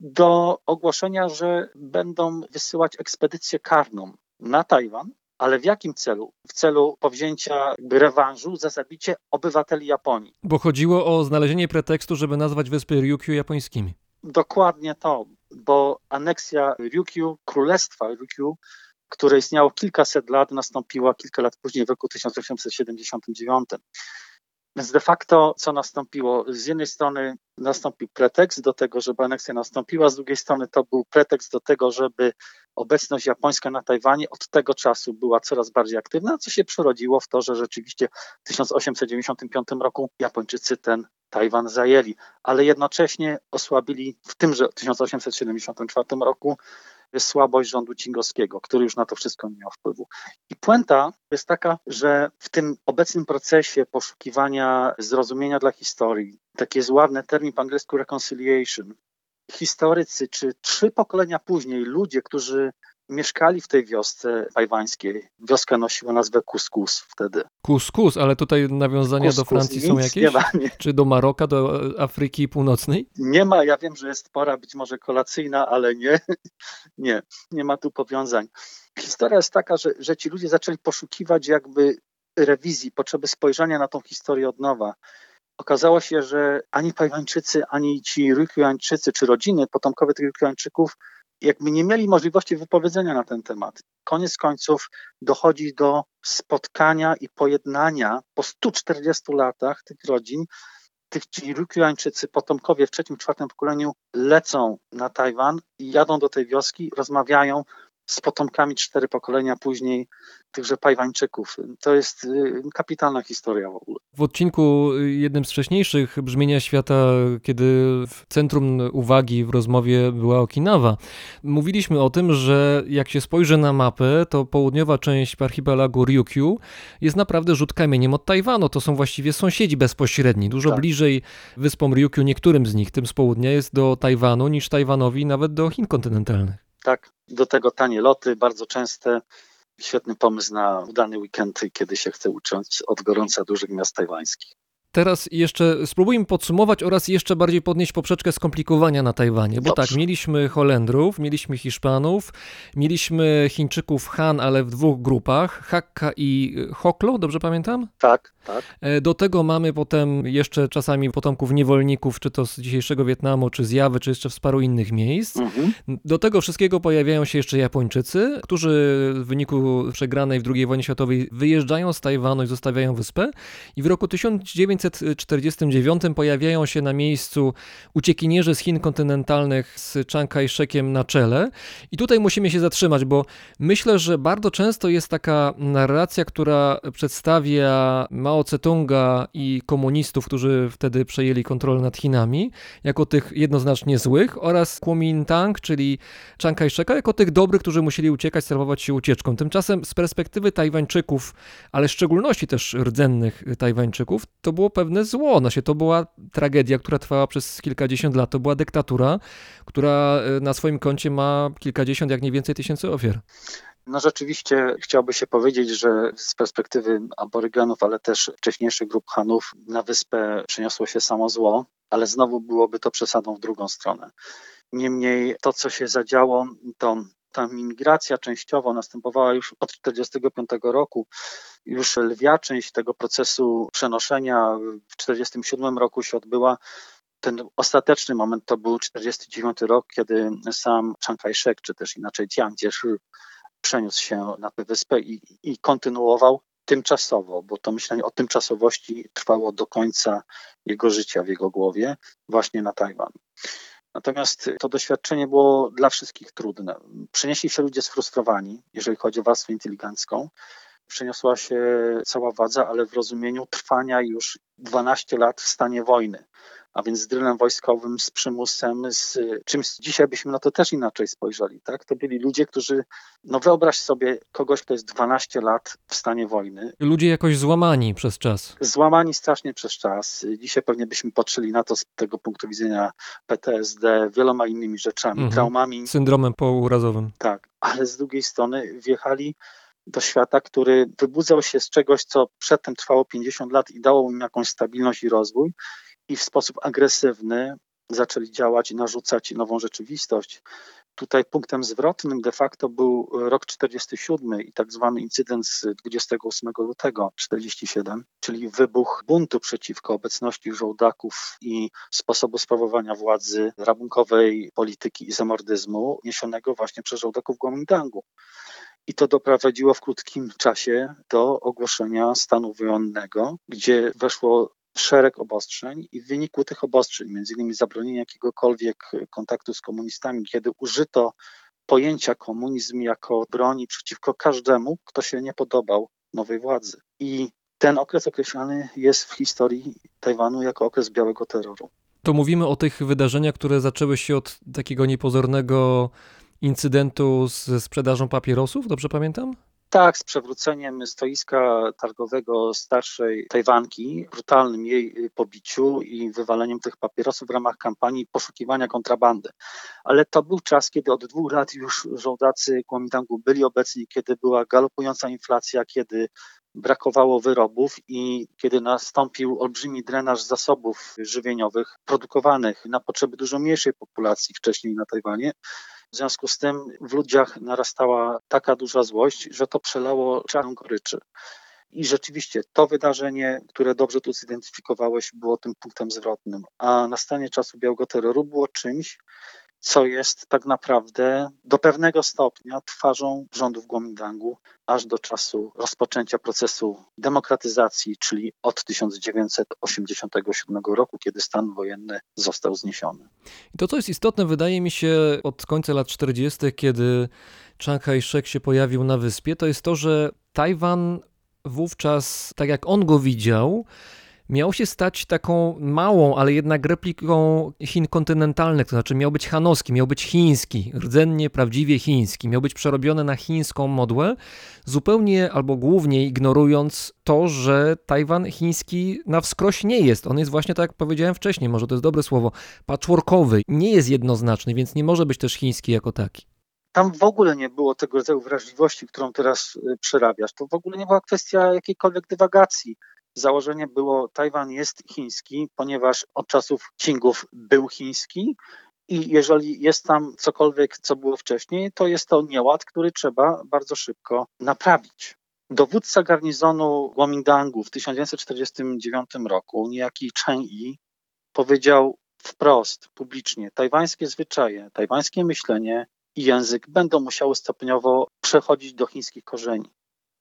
do ogłoszenia, że będą wysyłać ekspedycję karną na Tajwan. Ale w jakim celu? W celu powzięcia rewanżu za zabicie obywateli Japonii. Bo chodziło o znalezienie pretekstu, żeby nazwać wyspy Ryukyu japońskimi. Dokładnie to, bo aneksja Ryukyu, królestwa Ryukyu, które istniało kilkaset lat, nastąpiła kilka lat później, w roku 1879. Więc de facto co nastąpiło? Z jednej strony nastąpił pretekst do tego, żeby aneksja nastąpiła, z drugiej strony to był pretekst do tego, żeby obecność japońska na Tajwanie od tego czasu była coraz bardziej aktywna, co się przerodziło w to, że rzeczywiście w 1895 roku Japończycy ten Tajwan zajęli, ale jednocześnie osłabili w tymże 1874 roku słabość rządu cingowskiego, który już na to wszystko nie miał wpływu. I puenta jest taka, że w tym obecnym procesie poszukiwania zrozumienia dla historii, taki jest ładny termin po angielsku reconciliation, historycy, czy trzy pokolenia później ludzie, którzy mieszkali w tej wiosce tajwańskiej. Wioska nosiła nazwę Kuskus wtedy. Kuskus, ale tutaj nawiązania do Francji są jakieś? Nie ma, nie, Czy do Maroka, do Afryki Północnej? nie ma, ja wiem, że jest pora być może kolacyjna, ale nie, nie, nie ma tu powiązań. Historia jest taka, że, że ci ludzie zaczęli poszukiwać jakby rewizji, potrzeby spojrzenia na tą historię od nowa. Okazało się, że ani Tajwańczycy, ani ci Ryukyuańczycy, czy rodziny potomkowe tych Ryukyuańczyków jakby nie mieli możliwości wypowiedzenia na ten temat. Koniec końców dochodzi do spotkania i pojednania po 140 latach tych rodzin. Tych ci Ryukyuańczycy, potomkowie w trzecim, czwartym pokoleniu lecą na Tajwan i jadą do tej wioski, rozmawiają z potomkami cztery pokolenia później tychże Tajwańczyków. To jest y, kapitalna historia w ogóle. W odcinku y, jednym z wcześniejszych brzmienia świata, kiedy w centrum uwagi w rozmowie była Okinawa, mówiliśmy o tym, że jak się spojrzy na mapę, to południowa część archipelagu Ryukyu jest naprawdę rzut kamieniem od Tajwanu. To są właściwie sąsiedzi bezpośredni. Dużo Tak. bliżej wyspom Ryukyu, niektórym z nich, tym z południa, jest do Tajwanu niż Tajwanowi nawet do Chin kontynentalnych. Tak, do tego tanie loty, bardzo częste. Świetny pomysł na udany weekend, kiedy się chce ucząć od gorąca dużych miast tajwańskich. Teraz jeszcze spróbujmy podsumować oraz jeszcze bardziej podnieść poprzeczkę skomplikowania na Tajwanie, bo Dobrze. tak, mieliśmy Holendrów, mieliśmy Hiszpanów, mieliśmy Chińczyków Han, ale w dwóch grupach, Hakka i Hoklo, dobrze pamiętam? Tak, tak. E, Do tego mamy potem jeszcze czasami potomków niewolników, czy to z dzisiejszego Wietnamu, czy z Jawy, czy jeszcze z paru innych miejsc. Mhm. Do tego wszystkiego pojawiają się jeszcze Japończycy, którzy w wyniku przegranej w II wojnie światowej wyjeżdżają z Tajwanu i zostawiają wyspę. I w roku 1949 pojawiają się na miejscu uciekinierzy z Chin kontynentalnych z Chiang Kai-shekiem na czele. I tutaj musimy się zatrzymać, bo myślę, że bardzo często jest taka narracja, która przedstawia Mao Tse-tunga i komunistów, którzy wtedy przejęli kontrolę nad Chinami, jako tych jednoznacznie złych oraz Kuomintang, czyli Chiang Kai-sheka, jako tych dobrych, którzy musieli uciekać, serwować się ucieczką. Tymczasem z perspektywy Tajwańczyków, ale w szczególności też rdzennych Tajwańczyków, to było pewne zło. No się, to była tragedia, która trwała przez kilkadziesiąt lat. To była dyktatura, która e, na swoim koncie ma kilkadziesiąt, jak nie więcej tysięcy ofiar. No rzeczywiście chciałby się powiedzieć, że z perspektywy aborygenów, ale też wcześniejszych grup Hanów na wyspę przeniosło się samo zło, ale znowu byłoby to przesadą w drugą stronę. Niemniej to, co się zadziało, to ta imigracja częściowo następowała już od 1945 roku. Już lwia część tego procesu przenoszenia w 1947 roku się odbyła. Ten ostateczny moment to był 1949 rok, kiedy sam Chiang Kai-shek, czy też inaczej Jiang Jieshi, przeniósł się na tę wyspę i, i kontynuował tymczasowo, bo to myślenie o tymczasowości trwało do końca jego życia w jego głowie, właśnie na Tajwan. Natomiast to doświadczenie było dla wszystkich trudne. Przenieśli się ludzie sfrustrowani, jeżeli chodzi o warstwę inteligencką. Przeniosła się cała władza, ale w rozumieniu trwania już 12 lat w stanie wojny. A więc z drylem wojskowym, z przymusem, z czymś dzisiaj byśmy na to też inaczej spojrzeli. Tak? To byli ludzie, którzy, no wyobraź sobie kogoś, kto jest 12 lat w stanie wojny, Ludzie jakoś złamani przez czas. złamani strasznie przez czas. Dzisiaj pewnie byśmy patrzyli na to z tego punktu widzenia PTSD, wieloma innymi rzeczami, Mhm. traumami, Syndromem pourazowym. tak, ale z drugiej strony wjechali do świata, który wybudzał się z czegoś, co przedtem trwało 50 lat i dało im jakąś stabilność i rozwój, i w sposób agresywny zaczęli działać i narzucać nową rzeczywistość. Tutaj punktem zwrotnym de facto był rok 47 i tak zwany incydent z 28 lutego 47, czyli wybuch buntu przeciwko obecności żołdaków i sposobu sprawowania władzy, rabunkowej polityki i zamordyzmu niesionego właśnie przez żołdaków Kuomintangu. I to doprowadziło w krótkim czasie do ogłoszenia stanu wojennego, gdzie weszło szereg obostrzeń i w wyniku tych obostrzeń, między innymi zabronienia jakiegokolwiek kontaktu z komunistami, kiedy użyto pojęcia komunizm jako broni przeciwko każdemu, kto się nie podobał nowej władzy. I ten okres określany jest w historii Tajwanu jako okres białego terroru. To mówimy o tych wydarzeniach, które zaczęły się od takiego niepozornego incydentu ze sprzedażą papierosów, dobrze pamiętam? Tak, z przewróceniem stoiska targowego starszej Tajwanki, brutalnym jej pobiciu i wywaleniem tych papierosów w ramach kampanii poszukiwania kontrabandy. Ale to był czas, kiedy od dwóch lat już żołdacy Kuomintangu byli obecni, kiedy była galopująca inflacja, kiedy brakowało wyrobów i kiedy nastąpił olbrzymi drenaż zasobów żywieniowych produkowanych na potrzeby dużo mniejszej populacji wcześniej na Tajwanie. W związku z tym w ludziach narastała taka duża złość, że to przelało czarną goryczy. I rzeczywiście to wydarzenie, które dobrze tu zidentyfikowałeś, było tym punktem zwrotnym. A nastanie czasu białego terroru było czymś, co jest tak naprawdę do pewnego stopnia twarzą rządów Kuomintangu aż do czasu rozpoczęcia procesu demokratyzacji, czyli od 1987 roku, kiedy stan wojenny został zniesiony. I to, co jest istotne, wydaje mi się od końca lat 40., kiedy Chiang Kai-shek się pojawił na wyspie, to jest to, że Tajwan wówczas, tak jak on go widział, miał się stać taką małą, ale jednak repliką Chin kontynentalnych, to znaczy miał być hanowski, miał być chiński, rdzennie, prawdziwie chiński, miał być przerobiony na chińską modłę, zupełnie albo głównie ignorując to, że Tajwan chiński na wskroś nie jest. On jest właśnie, tak jak powiedziałem wcześniej, może to jest dobre słowo, patchworkowy, nie jest jednoznaczny, więc nie może być też chiński jako taki. Tam w ogóle nie było tego rodzaju wrażliwości, którą teraz y, przerabiasz. To w ogóle nie była kwestia jakiejkolwiek dywagacji założenie było Tajwan jest chiński, ponieważ od czasów Qingów był chiński i jeżeli jest tam cokolwiek, co było wcześniej, to jest to nieład, który trzeba bardzo szybko naprawić. Dowódca garnizonu Kuomintangu w 1949 roku, niejaki Chen Yi, powiedział wprost, publicznie, tajwańskie zwyczaje, tajwańskie myślenie i język będą musiały stopniowo przechodzić do chińskich korzeni.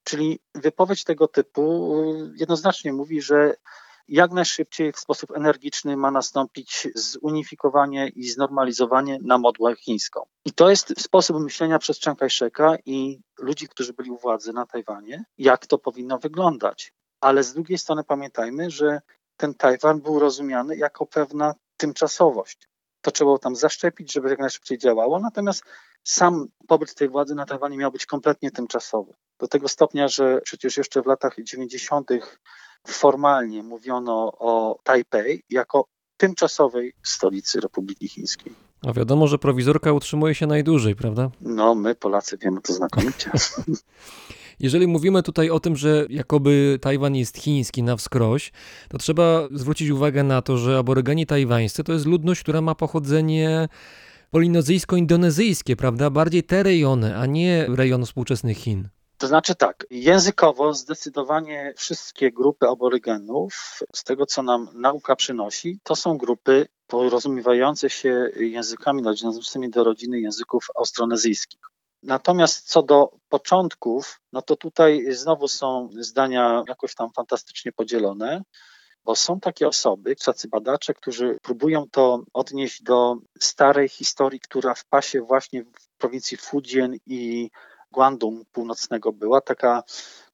Czyli wypowiedź tego typu jednoznacznie mówi, że jak najszybciej w sposób energiczny ma nastąpić zunifikowanie i znormalizowanie na modłę chińską. I to jest sposób myślenia przez Chiang Kai-sheka i ludzi, którzy byli u władzy na Tajwanie, jak to powinno wyglądać. Ale z drugiej strony pamiętajmy, że ten Tajwan był rozumiany jako pewna tymczasowość. To trzeba tam zaszczepić, żeby jak najszybciej działało, natomiast sam pobyt tej władzy na Tajwanie miał być kompletnie tymczasowy. Do tego stopnia, że przecież jeszcze w latach 90. formalnie mówiono o Tajpej jako tymczasowej stolicy Republiki Chińskiej. A wiadomo, że prowizorka utrzymuje się najdłużej, prawda? No, my Polacy wiemy to znakomicie. Jeżeli mówimy tutaj o tym, że jakoby Tajwan jest chiński na wskroś, to trzeba zwrócić uwagę na to, że aborygeni tajwańscy to jest ludność, która ma pochodzenie polinozyjsko-indonezyjskie, prawda? Bardziej te rejony, a nie rejon współczesnych Chin. To znaczy tak, językowo zdecydowanie wszystkie grupy aborygenów, z tego co nam nauka przynosi, to są grupy porozumiewające się językami należącymi do rodziny języków austronezyjskich. Natomiast co do początków, no to tutaj znowu są zdania jakoś tam fantastycznie podzielone, bo są takie osoby, tacy badacze, którzy próbują to odnieść do starej historii, która w pasie właśnie w prowincji Fujian i Guangdong północnego była, taka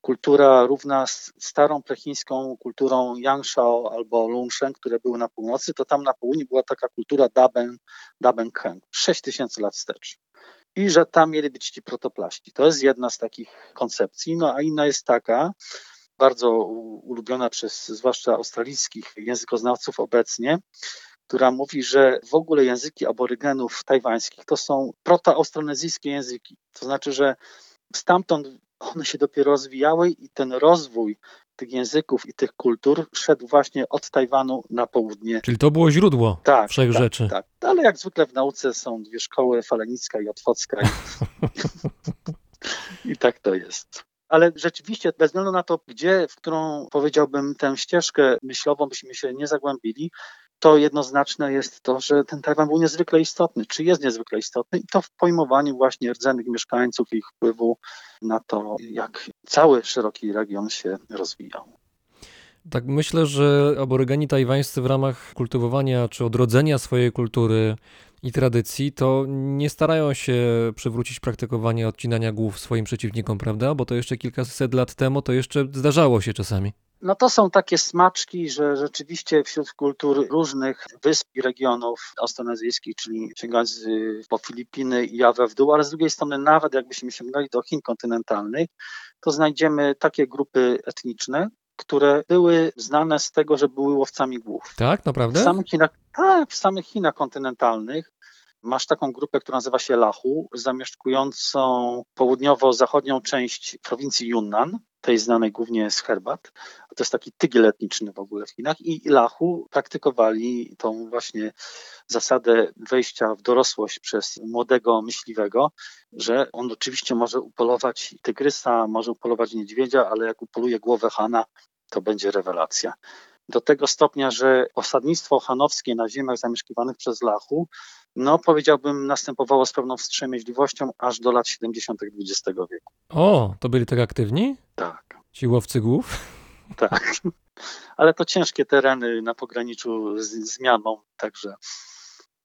kultura równa z starą plechińską kulturą Yangshao albo Lungshen, które były na północy, to tam na południu była taka kultura Daben, Daben Khen, 6 tysięcy lat wstecz. I że tam mieli być ci protoplaści. To jest jedna z takich koncepcji. No a inna jest taka, bardzo ulubiona przez zwłaszcza australijskich językoznawców obecnie, która mówi, że w ogóle języki aborygenów tajwańskich to są protoaustronezyjskie języki. To znaczy, że stamtąd one się dopiero rozwijały i ten rozwój tych języków i tych kultur szedł właśnie od Tajwanu na południe. Czyli to było źródło Tak, wszech tak, rzeczy. tak. Ale jak zwykle w nauce są dwie szkoły, falenicka i otwocka. I, I tak to jest. Ale rzeczywiście, bez względu na to, gdzie, w którą powiedziałbym tę ścieżkę myślową byśmy się nie zagłębili, to jednoznaczne jest to, że ten Tajwan był niezwykle istotny, czy jest niezwykle istotny i to w pojmowaniu właśnie rdzennych mieszkańców i ich wpływu na to, jak cały szeroki region się rozwijał. Tak myślę, że aborygeni tajwańscy w ramach kultywowania czy odrodzenia swojej kultury i tradycji, to nie starają się przywrócić praktykowania odcinania głów swoim przeciwnikom, prawda? Bo to jeszcze kilkaset lat temu to jeszcze zdarzało się czasami. No to są takie smaczki, że rzeczywiście wśród kultur różnych wysp i regionów austronezyjskich, czyli sięgając po Filipiny i Jawę w dół, ale z drugiej strony nawet jakbyśmy sięgali do Chin kontynentalnych, to znajdziemy takie grupy etniczne, które były znane z tego, że były łowcami głów. Tak, naprawdę? W samych Chinach, tak, w samych Chinach kontynentalnych masz taką grupę, która nazywa się Lahu, zamieszkującą południowo-zachodnią część prowincji Yunnan, tej znanej głównie z herbat. To jest taki tygiel etniczny w ogóle w Chinach i Lahu praktykowali tą właśnie zasadę wejścia w dorosłość przez młodego myśliwego, że on oczywiście może upolować tygrysa, może upolować niedźwiedzia, ale jak upoluje głowę Hana, to będzie rewelacja. Do tego stopnia, że osadnictwo hanowskie na ziemiach zamieszkiwanych przez Lachu, no powiedziałbym, następowało z pewną wstrzemięźliwością aż do lat 70. XX wieku. O, to byli tak aktywni? Tak. Ci łowcy głów? Tak. Ale to ciężkie tereny na pograniczu z zmianą, także.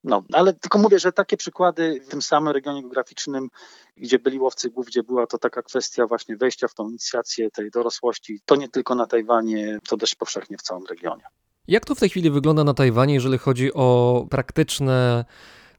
No, ale tylko mówię, że takie przykłady w tym samym regionie geograficznym, gdzie byli łowcy głów, gdzie była to taka kwestia właśnie wejścia w tą inicjację tej dorosłości, to nie tylko na Tajwanie, to dość powszechnie w całym regionie. Jak to w tej chwili wygląda na Tajwanie, jeżeli chodzi o praktyczne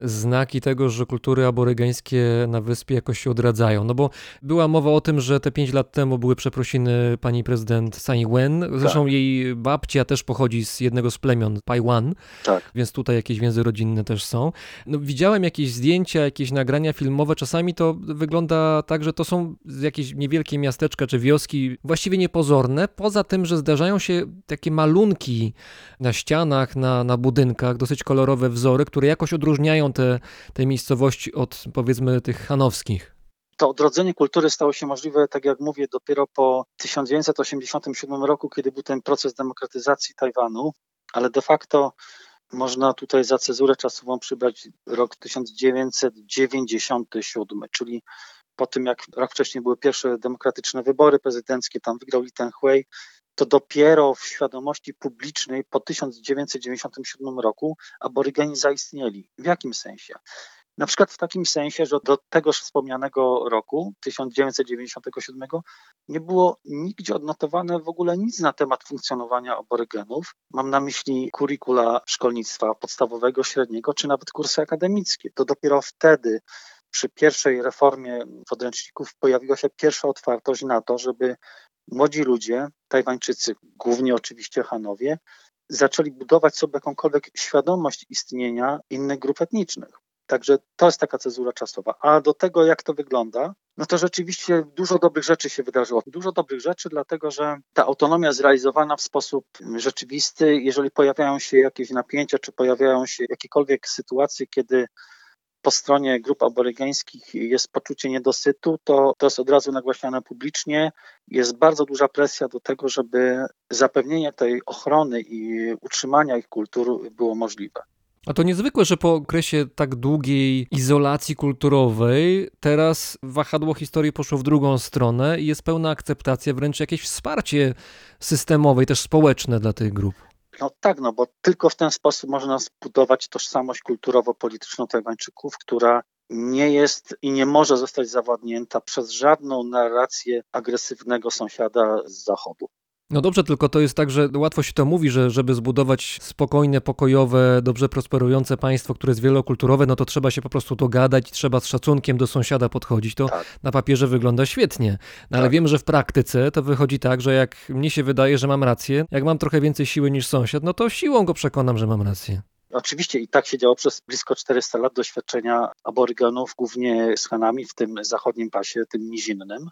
znaki tego, że kultury aborygeńskie na wyspie jakoś się odradzają. No bo była mowa o tym, że te pięć lat temu były przeprosiny pani prezydent Tsai Ing-wen. Zresztą Tak. jej babcia też pochodzi z jednego z plemion, Paiwan, Tak. więc tutaj jakieś więzy rodzinne też są. No, widziałem jakieś zdjęcia, jakieś nagrania filmowe. Czasami to wygląda tak, że to są jakieś niewielkie miasteczka czy wioski, właściwie niepozorne. Poza tym, że zdarzają się takie malunki na ścianach, na, na budynkach, dosyć kolorowe wzory, które jakoś odróżniają te, te miejscowości od powiedzmy tych hanowskich. To odrodzenie kultury stało się możliwe, tak jak mówię, dopiero po 1987 roku, kiedy był ten proces demokratyzacji Tajwanu, ale de facto można tutaj za cezurę czasową przybrać rok 1997, czyli po tym jak rok wcześniej były pierwsze demokratyczne wybory prezydenckie, tam wygrał Li Tenghui, to dopiero w świadomości publicznej po 1997 roku aborygeni zaistnieli. W jakim sensie? Na przykład w takim sensie, że do tegoż wspomnianego roku, 1997, nie było nigdzie odnotowane w ogóle nic na temat funkcjonowania aborygenów. Mam na myśli kurikula szkolnictwa podstawowego, średniego, czy nawet kursy akademickie. To dopiero wtedy, przy pierwszej reformie podręczników, pojawiła się pierwsza otwartość na to, żeby młodzi ludzie, Tajwańczycy, głównie oczywiście Hanowie, zaczęli budować sobie jakąkolwiek świadomość istnienia innych grup etnicznych. Także to jest taka cezura czasowa. A do tego, jak to wygląda, no to rzeczywiście dużo dobrych rzeczy się wydarzyło. Dużo dobrych rzeczy, dlatego że ta autonomia zrealizowana w sposób rzeczywisty, jeżeli pojawiają się jakieś napięcia, czy pojawiają się jakiekolwiek sytuacje, kiedy po stronie grup aborygeńskich jest poczucie niedosytu, to to jest od razu nagłaśniane publicznie. Jest bardzo duża presja do tego, żeby zapewnienie tej ochrony i utrzymania ich kultur było możliwe. A to niezwykłe, że po okresie tak długiej izolacji kulturowej, teraz wahadło historii poszło w drugą stronę i jest pełna akceptacja, wręcz jakieś wsparcie systemowe i też społeczne dla tych grup. No tak, no bo tylko w ten sposób można zbudować tożsamość kulturowo-polityczną Tajwańczyków, która nie jest i nie może zostać zawładnięta przez żadną narrację agresywnego sąsiada z zachodu. No dobrze, tylko to jest tak, że łatwo się to mówi, że żeby zbudować spokojne, pokojowe, dobrze prosperujące państwo, które jest wielokulturowe, no to trzeba się po prostu dogadać, trzeba z szacunkiem do sąsiada podchodzić. To Tak. na papierze wygląda świetnie, no ale Tak. wiem, że w praktyce to wychodzi tak, że jak mnie się wydaje, że mam rację, jak mam trochę więcej siły niż sąsiad, no to siłą go przekonam, że mam rację. Oczywiście i tak się działo przez blisko 400 lat doświadczenia aborygenów, głównie z Hanami w tym zachodnim pasie, tym nizinnym.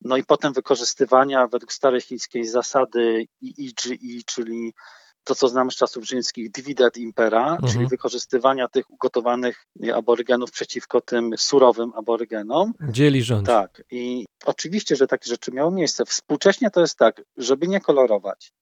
No i potem wykorzystywania według starej chińskiej zasady IIGI, czyli to, co znamy z czasów rzymskich, divide et impera, Mhm. czyli wykorzystywania tych ugotowanych aborygenów przeciwko tym surowym aborygenom. Dzieli rząd. Tak, i oczywiście, że takie rzeczy miały miejsce. Współcześnie to jest tak, żeby nie kolorować.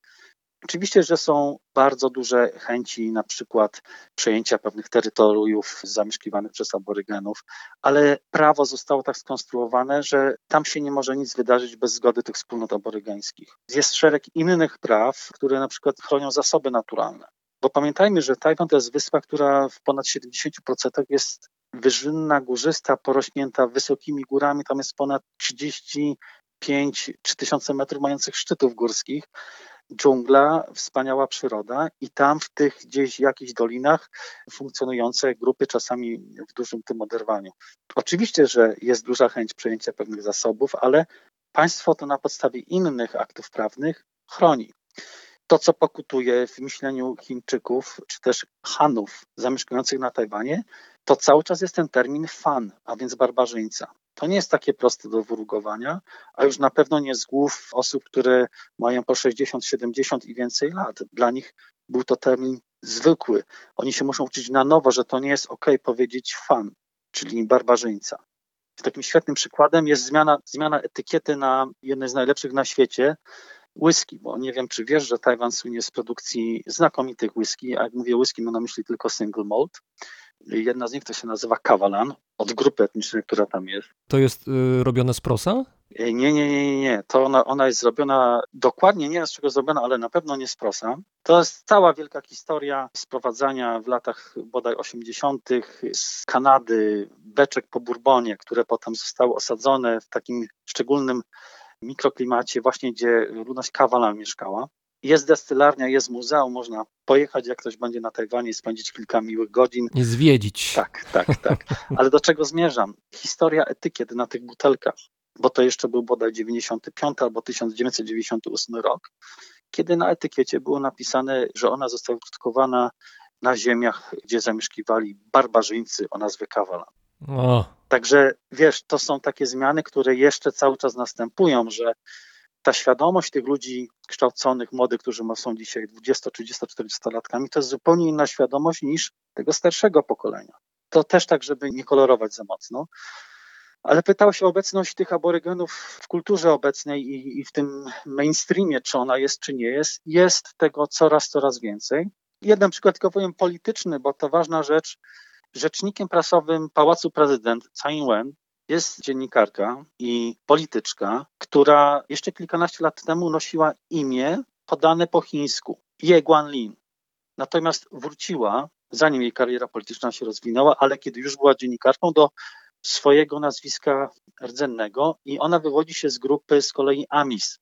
Oczywiście, że są bardzo duże chęci na przykład przejęcia pewnych terytoriów zamieszkiwanych przez aborygenów, ale prawo zostało tak skonstruowane, że tam się nie może nic wydarzyć bez zgody tych wspólnot aborygeńskich. Jest szereg innych praw, które na przykład chronią zasoby naturalne. Bo pamiętajmy, że Tajwan to jest wyspa, która w ponad 70% jest wyżynna, górzysta, porośnięta wysokimi górami. Tam jest ponad 35 tysiące metrów mających szczytów górskich. Dżungla, wspaniała przyroda i tam w tych gdzieś jakichś dolinach funkcjonujące grupy czasami w dużym tym oderwaniu. Oczywiście, że jest duża chęć przejęcia pewnych zasobów, ale państwo to na podstawie innych aktów prawnych chroni. To, co pokutuje w myśleniu Chińczyków, czy też Hanów zamieszkujących na Tajwanie, to cały czas jest ten termin fan, a więc barbarzyńca. To nie jest takie proste do wyrugowania, a już na pewno nie z głów osób, które mają po 60, 70 i więcej lat. Dla nich był to termin zwykły. Oni się muszą uczyć na nowo, że to nie jest ok powiedzieć fan, czyli barbarzyńca. Takim świetnym przykładem jest zmiana, zmiana etykiety na jednej z najlepszych na świecie whisky, bo nie wiem, czy wiesz, że Tajwan słynie z produkcji znakomitych whisky, a jak mówię whisky, mam na myśli tylko single malt. Jedna z nich to się nazywa Kavalan, od grupy etnicznej, która tam jest. To jest y, robione z prosa? Nie, nie, nie, nie, nie. To ona, ona jest zrobiona dokładnie, nie wiem z czego zrobiona, ale na pewno nie z prosa. To jest cała wielka historia sprowadzania w latach bodaj 80. z Kanady beczek po Bourbonie, które potem zostały osadzone w takim szczególnym mikroklimacie, właśnie gdzie ludność Kawalan mieszkała. Jest destylarnia, jest muzeum, można pojechać, jak ktoś będzie na Tajwanie, spędzić kilka miłych godzin. I zwiedzić. Tak, tak, tak. Ale do czego zmierzam? Historia etykiet na tych butelkach, bo to jeszcze był bodaj 95 albo 1998 rok, kiedy na etykiecie było napisane, że ona została wyprodukowana na ziemiach, gdzie zamieszkiwali barbarzyńcy o nazwie Kawalan. O, Także wiesz, to są takie zmiany, które jeszcze cały czas następują, że ta świadomość tych ludzi kształconych, młodych, którzy są dzisiaj 20, 30, 40 latkami, to jest zupełnie inna świadomość niż tego starszego pokolenia. To też tak, żeby nie kolorować za mocno. Ale pytałeś o obecność tych aborygenów w kulturze obecnej i, i w tym mainstreamie, czy ona jest, czy nie jest. Jest tego coraz, coraz więcej. Jeden przykład tylko powiem polityczny, bo to ważna rzecz. Rzecznikiem prasowym Pałacu Prezydent Tsai Ing-wen jest dziennikarka i polityczka, która jeszcze kilkanaście lat temu nosiła imię podane po chińsku Ye Guanlin. Natomiast wróciła, zanim jej kariera polityczna się rozwinęła, ale kiedy już była dziennikarką, do swojego nazwiska rdzennego i ona wywodzi się z grupy z kolei Amis.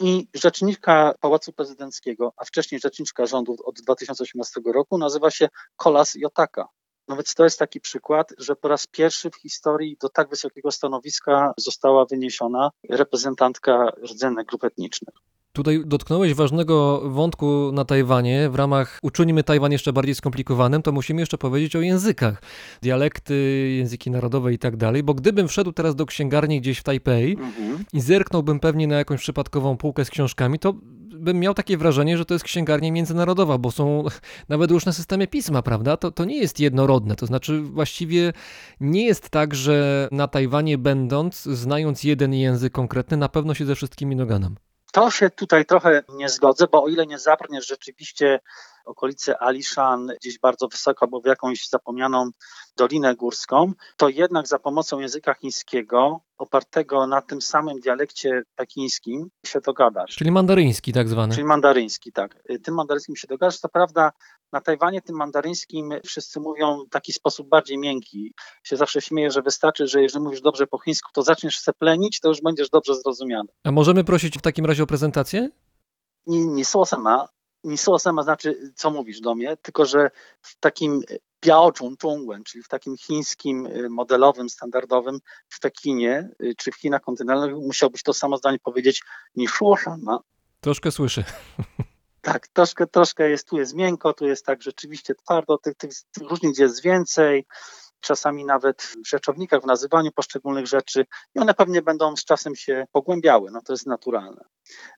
I rzeczniczka Pałacu Prezydenckiego, a wcześniej rzeczniczka rządu od 2018 roku nazywa się Kolas Jotaka. No więc to jest taki przykład, że po raz pierwszy w historii do tak wysokiego stanowiska została wyniesiona reprezentantka rdzennych grup etnicznych. Tutaj dotknąłeś ważnego wątku na Tajwanie. W ramach uczynimy Tajwan jeszcze bardziej skomplikowanym, to musimy jeszcze powiedzieć o językach. Dialekty, języki narodowe i tak dalej, bo gdybym wszedł teraz do księgarni gdzieś w Tajpej Mhm. i zerknąłbym pewnie na jakąś przypadkową półkę z książkami, to bym miał takie wrażenie, że to jest księgarnia międzynarodowa, bo są nawet już na systemie pisma, prawda? To, to nie jest jednorodne. To znaczy właściwie nie jest tak, że na Tajwanie będąc, znając jeden język konkretny, na pewno się ze wszystkimi dogadam. To się tutaj trochę nie zgodzę, bo o ile nie zabrniesz rzeczywiście okolice Alishan, gdzieś bardzo wysoko, albo w jakąś zapomnianą Dolinę Górską, to jednak za pomocą języka chińskiego, opartego na tym samym dialekcie pekińskim, się dogadasz. Czyli mandaryński tak zwany. Czyli mandaryński, tak. Tym mandaryńskim się dogadasz. Co prawda na Tajwanie tym mandaryńskim wszyscy mówią w taki sposób bardziej miękki. Się zawsze śmieję, że wystarczy, że jeżeli mówisz dobrze po chińsku, to zaczniesz se plenić, to już będziesz dobrze zrozumiany. A możemy prosić w takim razie o prezentację? Nie, nie sama, nie sama znaczy, co mówisz do mnie, tylko że w takim Biaozhong Zhongwen, czyli w takim chińskim y, modelowym, standardowym w Pekinie y, czy w Chinach kontynentalnych musiałbyś to samo zdanie powiedzieć niż sama. Troszkę słyszę. Tak, troszkę, troszkę jest, tu jest miękko, tu jest tak rzeczywiście twardo, tych, tych, tych różnic jest więcej, czasami nawet w rzeczownikach, w nazywaniu poszczególnych rzeczy i one pewnie będą z czasem się pogłębiały, no to jest naturalne.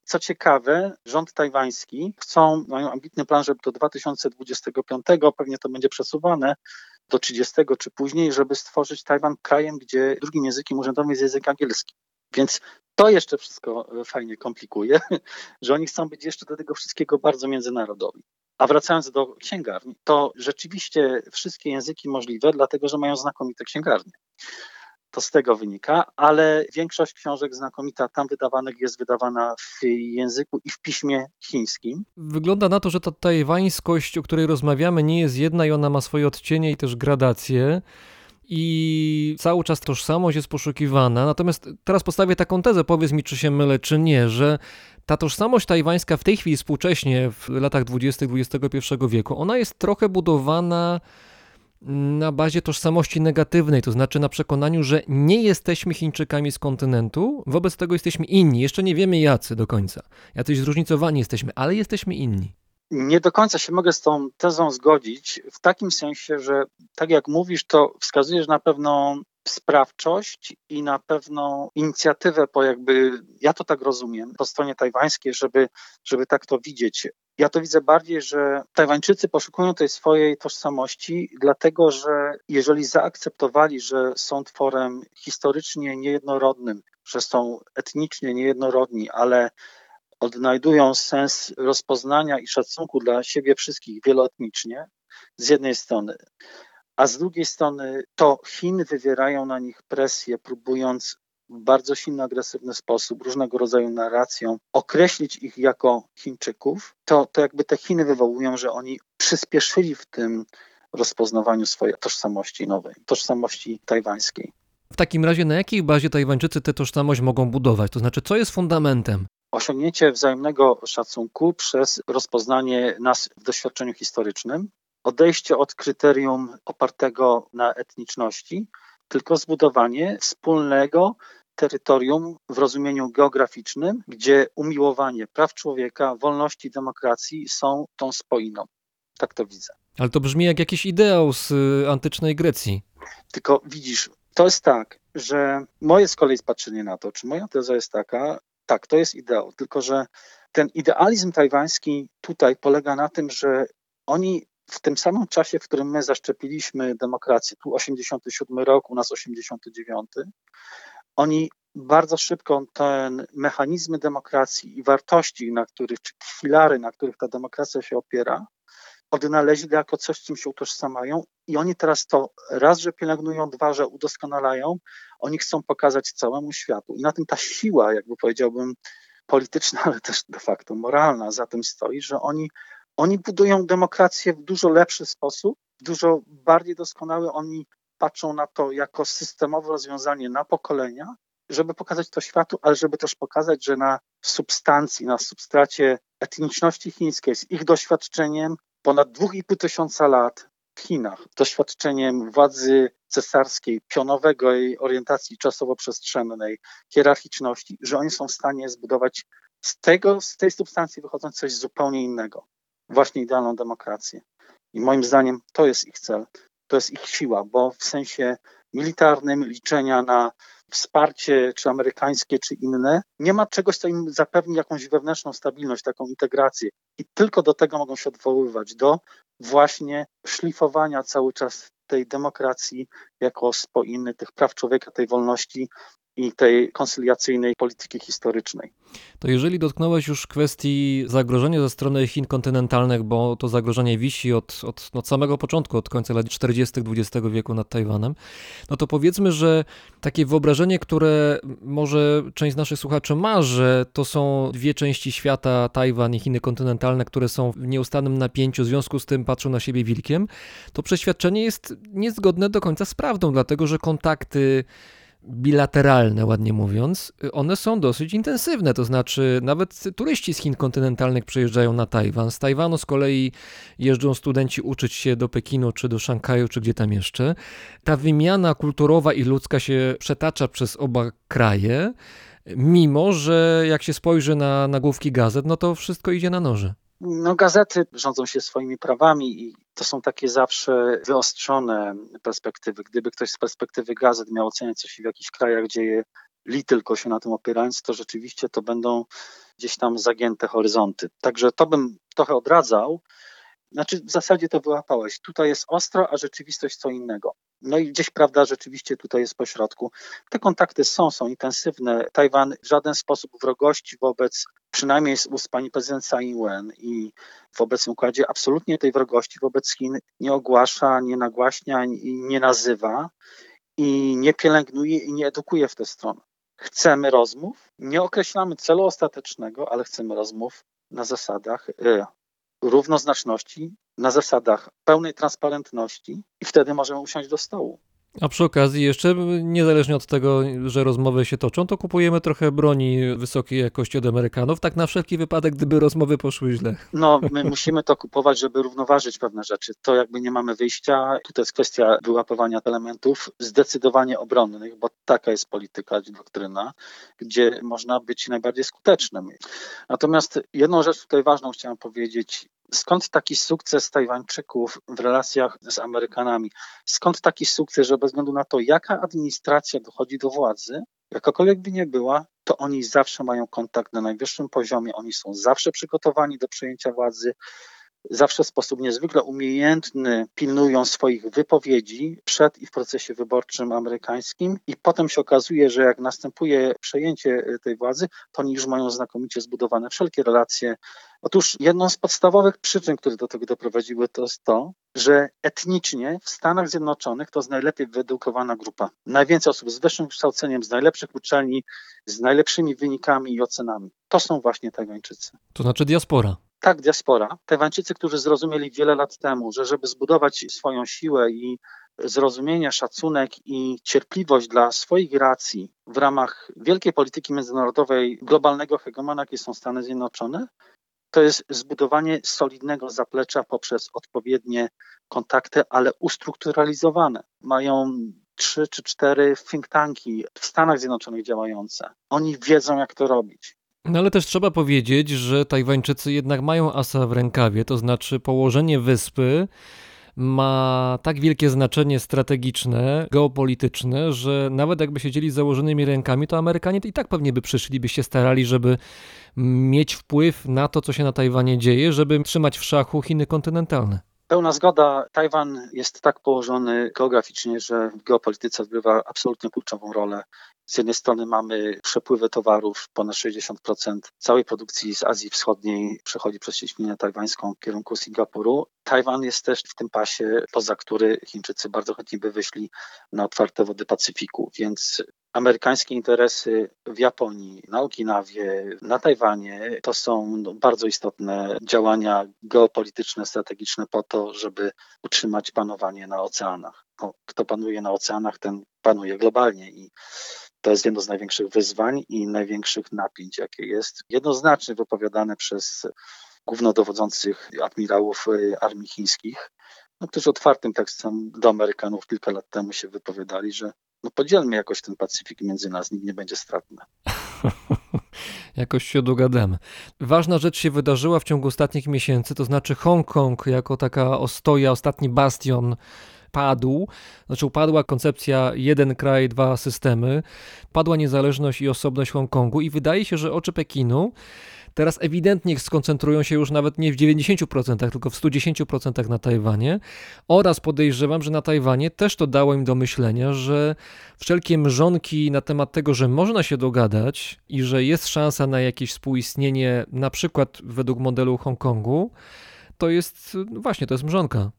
Co ciekawe, rząd tajwański chcą, mają ambitny plan, żeby do 2025, pewnie to będzie przesuwane, do 30 czy później, żeby stworzyć Tajwan krajem, gdzie drugim językiem urzędowym jest język angielski. Więc to jeszcze wszystko e, fajnie komplikuje, że oni chcą być jeszcze do tego wszystkiego bardzo międzynarodowi. A wracając do księgarni, to rzeczywiście wszystkie języki możliwe, dlatego że mają znakomite księgarnie. To z tego wynika, ale większość książek znakomita tam wydawanych jest wydawana w języku i w piśmie chińskim. Wygląda na to, że ta tajwańskość, o której rozmawiamy, nie jest jedna i ona ma swoje odcienie i też gradacje i cały czas tożsamość jest poszukiwana. Natomiast teraz postawię taką tezę, powiedz mi, czy się mylę, czy nie, że ta tożsamość tajwańska w tej chwili współcześnie, w latach 20. XXI wieku, ona jest trochę budowana na bazie tożsamości negatywnej, to znaczy na przekonaniu, że nie jesteśmy Chińczykami z kontynentu, wobec tego jesteśmy inni. Jeszcze nie wiemy jacy do końca. Jacyś zróżnicowani jesteśmy, ale jesteśmy inni. Nie do końca się mogę z tą tezą zgodzić, w takim sensie, że tak jak mówisz, to wskazujesz na pewną sprawczość i na pewną inicjatywę po jakby, ja to tak rozumiem, po stronie tajwańskiej, żeby, żeby tak to widzieć. Ja to widzę bardziej, że Tajwańczycy poszukują tej swojej tożsamości, dlatego że jeżeli zaakceptowali, że są tworem historycznie niejednorodnym, że są etnicznie niejednorodni, ale odnajdują sens rozpoznania i szacunku dla siebie wszystkich wieloetnicznie, z jednej strony, a z drugiej strony to Chiny wywierają na nich presję, próbując w bardzo silny, agresywny sposób, różnego rodzaju narracją, określić ich jako Chińczyków, to, to jakby te Chiny wywołują, że oni przyspieszyli w tym rozpoznawaniu swojej tożsamości nowej, tożsamości tajwańskiej. W takim razie na jakiej bazie Tajwańczycy tę tożsamość mogą budować? To znaczy, co jest fundamentem? Osiągnięcie wzajemnego szacunku przez rozpoznanie nas w doświadczeniu historycznym, odejście od kryterium opartego na etniczności, tylko zbudowanie wspólnego terytorium w rozumieniu geograficznym, gdzie umiłowanie praw człowieka, wolności i demokracji są tą spoiną. Tak to widzę. Ale to brzmi jak jakiś ideał z y, antycznej Grecji. Tylko widzisz, to jest tak, że moje z kolei patrzenie na to, czy moja teza jest taka, tak, to jest ideał, tylko że ten idealizm tajwański tutaj polega na tym, że oni w tym samym czasie, w którym my zaszczepiliśmy demokrację, tu 87 rok, u nas 89, oni bardzo szybko ten mechanizmy demokracji i wartości, na których, czy filary, na których ta demokracja się opiera, odnaleźli jako coś, czym się utożsamiają i oni teraz to raz, że pielęgnują, dwa, że udoskonalają, oni chcą pokazać całemu światu. I na tym ta siła, jakby powiedziałbym, polityczna, ale też de facto moralna za tym stoi, że oni, oni budują demokrację w dużo lepszy sposób, dużo bardziej doskonały. Oni patrzą na to jako systemowe rozwiązanie na pokolenia, żeby pokazać to światu, ale żeby też pokazać, że na substancji, na substracie etniczności chińskiej, z ich doświadczeniem ponad 2,5 tysiąca lat w Chinach, doświadczeniem władzy cesarskiej, pionowego jej orientacji czasowo-przestrzennej, hierarchiczności, że oni są w stanie zbudować z tego, z tej substancji wychodząc coś zupełnie innego. Właśnie idealną demokrację. I moim zdaniem to jest ich cel, to jest ich siła, bo w sensie militarnym liczenia na wsparcie, czy amerykańskie, czy inne, nie ma czegoś, co im zapewni jakąś wewnętrzną stabilność, taką integrację. I tylko do tego mogą się odwoływać, do właśnie szlifowania cały czas tej demokracji jako spoiny tych praw człowieka, tej wolności i tej koncyliacyjnej polityki historycznej. To jeżeli dotknąłeś już kwestii zagrożenia ze strony Chin kontynentalnych, bo to zagrożenie wisi od, od, od samego początku, od końca lat 40. XX wieku nad Tajwanem, no to powiedzmy, że takie wyobrażenie, które może część z naszych słuchaczy ma, że to są dwie części świata, Tajwan i Chiny kontynentalne, które są w nieustannym napięciu, w związku z tym patrzą na siebie wilkiem, to przeświadczenie jest niezgodne do końca z prawdą, dlatego że kontakty bilateralne, ładnie mówiąc, one są dosyć intensywne. To znaczy, nawet turyści z Chin kontynentalnych przyjeżdżają na Tajwan. Z Tajwanu z kolei jeżdżą studenci uczyć się do Pekinu, czy do Szanghaju, czy gdzie tam jeszcze. Ta wymiana kulturowa i ludzka się przetacza przez oba kraje, mimo że jak się spojrzy na nagłówki gazet, no to wszystko idzie na noże. No, gazety rządzą się swoimi prawami i to są takie zawsze wyostrzone perspektywy. Gdyby ktoś z perspektywy gazet miał oceniać, co się w jakichś krajach dzieje, li tylko się na tym opierając, to rzeczywiście to będą gdzieś tam zagięte horyzonty. Także to bym trochę odradzał. Znaczy, w zasadzie to wyłapałeś. Tutaj jest ostro, a rzeczywistość co innego. No i gdzieś prawda rzeczywiście tutaj jest pośrodku. Te kontakty są, są intensywne. Tajwan w żaden sposób wrogości wobec, przynajmniej z ust pani prezydent Tsai Ing-wen i w obecnym układzie, absolutnie tej wrogości wobec Chin nie ogłasza, nie nagłaśnia i nie nazywa i nie pielęgnuje i nie edukuje w tę stronę. Chcemy rozmów, nie określamy celu ostatecznego, ale chcemy rozmów na zasadach y, równoznaczności, na zasadach pełnej transparentności i wtedy możemy usiąść do stołu. A przy okazji jeszcze, niezależnie od tego, że rozmowy się toczą, to kupujemy trochę broni wysokiej jakości od Amerykanów, tak na wszelki wypadek, gdyby rozmowy poszły źle. No, my musimy to kupować, żeby równoważyć pewne rzeczy. To jakby nie mamy wyjścia. Tutaj jest kwestia wyłapywania elementów zdecydowanie obronnych, bo taka jest polityka, doktryna, gdzie można być najbardziej skutecznym. Natomiast jedną rzecz tutaj ważną chciałem powiedzieć. Skąd taki sukces Tajwańczyków w relacjach z Amerykanami? Skąd taki sukces, że bez względu na to, jaka administracja dochodzi do władzy, jakakolwiek by nie była, to oni zawsze mają kontakt na najwyższym poziomie, oni są zawsze przygotowani do przejęcia władzy, zawsze w sposób niezwykle umiejętny pilnują swoich wypowiedzi przed i w procesie wyborczym amerykańskim i potem się okazuje, że jak następuje przejęcie tej władzy, to oni już mają znakomicie zbudowane wszelkie relacje. Otóż jedną z podstawowych przyczyn, które do tego doprowadziły, to jest to, że etnicznie w Stanach Zjednoczonych to jest najlepiej wyedukowana grupa. Najwięcej osób z wyższym kształceniem, z najlepszych uczelni, z najlepszymi wynikami i ocenami. To są właśnie Tajwańczycy. To znaczy diaspora tak, diaspora. Tajwańczycy, którzy zrozumieli wiele lat temu, że żeby zbudować swoją siłę i zrozumienie, szacunek i cierpliwość dla swoich racji w ramach wielkiej polityki międzynarodowej globalnego hegemona, jakie są Stany Zjednoczone, to jest zbudowanie solidnego zaplecza poprzez odpowiednie kontakty, ale ustrukturalizowane. Mają trzy czy cztery think tanki w Stanach Zjednoczonych działające. Oni wiedzą, jak to robić. No ale też trzeba powiedzieć, że Tajwańczycy jednak mają asa w rękawie, to znaczy położenie wyspy ma tak wielkie znaczenie strategiczne, geopolityczne, że nawet jakby siedzieli z założonymi rękami, to Amerykanie i tak pewnie by przyszli, by się starali, żeby mieć wpływ na to, co się na Tajwanie dzieje, żeby trzymać w szachu Chiny kontynentalne. Pełna zgoda. Tajwan jest tak położony geograficznie, że w geopolityce odgrywa absolutnie kluczową rolę. Z jednej strony mamy przepływy towarów, ponad 60% całej produkcji z Azji Wschodniej przechodzi przez cieśninę tajwańską w kierunku Singapuru. Tajwan jest też w tym pasie, poza który Chińczycy bardzo chętnie by wyszli na otwarte wody Pacyfiku, więc amerykańskie interesy w Japonii, na Okinawie, na Tajwanie to są no, bardzo istotne działania geopolityczne, strategiczne po to, żeby utrzymać panowanie na oceanach. No, kto panuje na oceanach, ten panuje globalnie i to jest jedno z największych wyzwań i największych napięć, jakie jest. Jednoznacznie wypowiadane przez głównodowodzących admirałów y, armii chińskich, no, którzy otwartym tekstem do Amerykanów kilka lat temu się wypowiadali, że no podzielmy jakoś ten Pacyfik między nas, nikt nie będzie stratny. jakoś się dogadamy. Ważna rzecz się wydarzyła w ciągu ostatnich miesięcy, to znaczy Hongkong jako taka ostoja, ostatni bastion padł, znaczy upadła koncepcja jeden kraj, dwa systemy, padła niezależność i osobność Hongkongu i wydaje się, że oczy Pekinu teraz ewidentnie skoncentrują się już nawet nie w 90%, tylko w 110% na Tajwanie. Oraz podejrzewam, że na Tajwanie też to dało im do myślenia, że wszelkie mrzonki na temat tego, że można się dogadać i że jest szansa na jakieś współistnienie, na przykład według modelu Hongkongu, to jest no właśnie, to jest mrzonka.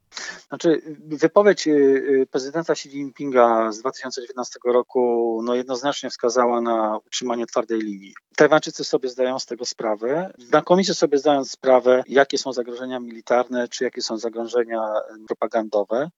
Znaczy, wypowiedź y, y, prezydenta Xi Jinpinga z 2019 roku no jednoznacznie wskazała na utrzymanie twardej linii. Tajwańczycy sobie zdają z tego sprawę. Znakomicie sobie zdają sprawę, jakie są zagrożenia militarne, czy jakie są zagrożenia propagandowe.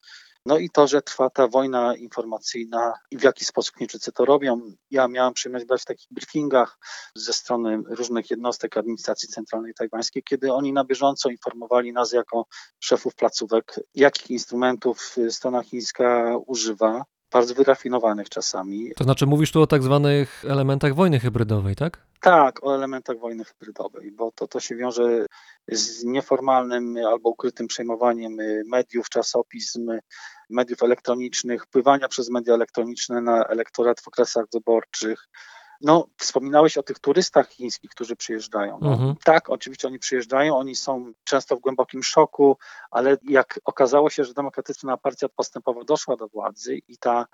No i to, że trwa ta wojna informacyjna i w jaki sposób Chińczycy to robią. Ja miałem przyjemność brać w takich briefingach ze strony różnych jednostek administracji centralnej tajwańskiej, kiedy oni na bieżąco informowali nas jako szefów placówek, jakich instrumentów strona chińska używa, bardzo wyrafinowanych czasami. To znaczy mówisz tu o tak zwanych elementach wojny hybrydowej, tak? Tak, o elementach wojny hybrydowej, bo to, to się wiąże z nieformalnym albo ukrytym przejmowaniem mediów, czasopism, mediów elektronicznych, wpływania przez media elektroniczne na elektorat w okresach wyborczych. No, wspominałeś o tych turystach chińskich, którzy przyjeżdżają. No, Mhm. Tak, oczywiście oni przyjeżdżają, oni są często w głębokim szoku, ale jak okazało się, że demokratyczna partia postępowo doszła do władzy i ta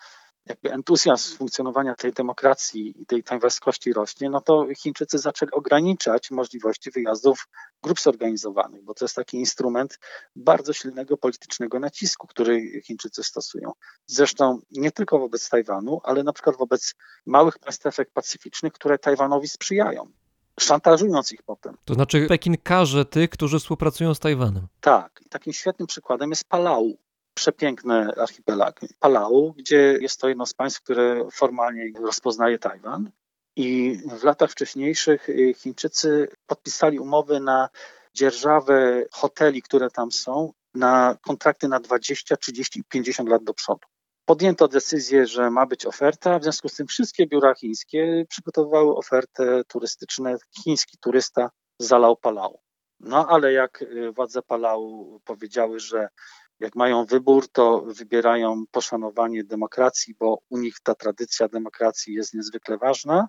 jakby entuzjazm funkcjonowania tej demokracji i tej tajwańskości rośnie, no to Chińczycy zaczęli ograniczać możliwości wyjazdów grup zorganizowanych, bo to jest taki instrument bardzo silnego politycznego nacisku, który Chińczycy stosują. Zresztą nie tylko wobec Tajwanu, ale na przykład wobec małych państwek pacyficznych, które Tajwanowi sprzyjają, szantażując ich potem. To znaczy Pekin karze tych, którzy współpracują z Tajwanem. Tak, i takim świetnym przykładem jest Palau. Przepiękny archipelag Palau, gdzie jest to jedno z państw, które formalnie rozpoznaje Tajwan. I w latach wcześniejszych y, Chińczycy podpisali umowy na dzierżawę hoteli, które tam są, na kontrakty na 20, 30 i 50 lat do przodu. Podjęto decyzję, że ma być oferta, w związku z tym wszystkie biura chińskie przygotowywały ofertę turystyczną. Chiński turysta zalał Palau. No ale jak y, władze Palau powiedziały, że jak mają wybór, to wybierają poszanowanie demokracji, bo u nich ta tradycja demokracji jest niezwykle ważna,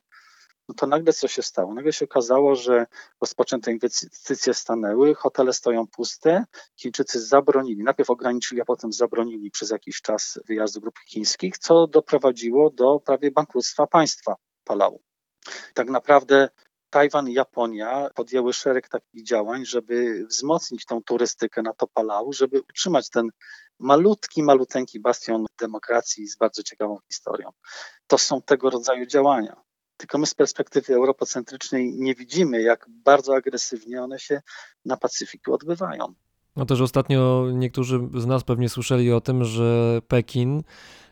no to nagle co się stało? Nagle się okazało, że rozpoczęte inwestycje stanęły, hotele stoją puste, Chińczycy zabronili, najpierw ograniczyli, a potem zabronili przez jakiś czas wyjazdu grup chińskich, co doprowadziło do prawie bankructwa państwa Palau. Tak naprawdę Tajwan i Japonia podjęły szereg takich działań, żeby wzmocnić tą turystykę na to Palau, żeby utrzymać ten malutki, maluteńki bastion demokracji z bardzo ciekawą historią. To są tego rodzaju działania. Tylko my z perspektywy europocentrycznej nie widzimy, jak bardzo agresywnie one się na Pacyfiku odbywają. No też ostatnio niektórzy z nas pewnie słyszeli o tym, że Pekin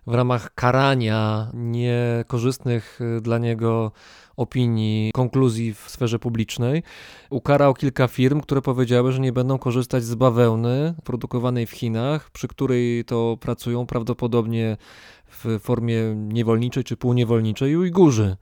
w ramach karania niekorzystnych y, dla niego opinii, konkluzji w sferze publicznej, ukarał kilka firm, które powiedziały, że nie będą korzystać z bawełny produkowanej w Chinach, przy której to pracują prawdopodobnie w formie niewolniczej czy półniewolniczej Ujgurzy.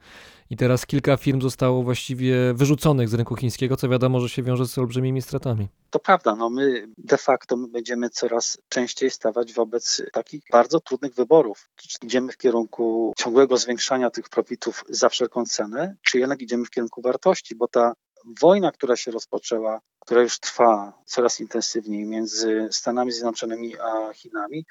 I teraz kilka firm zostało właściwie wyrzuconych z rynku chińskiego, co wiadomo, że się wiąże z olbrzymimi stratami. To prawda, no my de facto my będziemy coraz częściej stawać wobec takich bardzo trudnych wyborów. Czy idziemy w kierunku ciągłego zwiększania tych profitów za wszelką cenę, czy jednak idziemy w kierunku wartości, bo ta wojna, która się rozpoczęła, która już trwa coraz intensywniej między Stanami Zjednoczonymi a Chinami,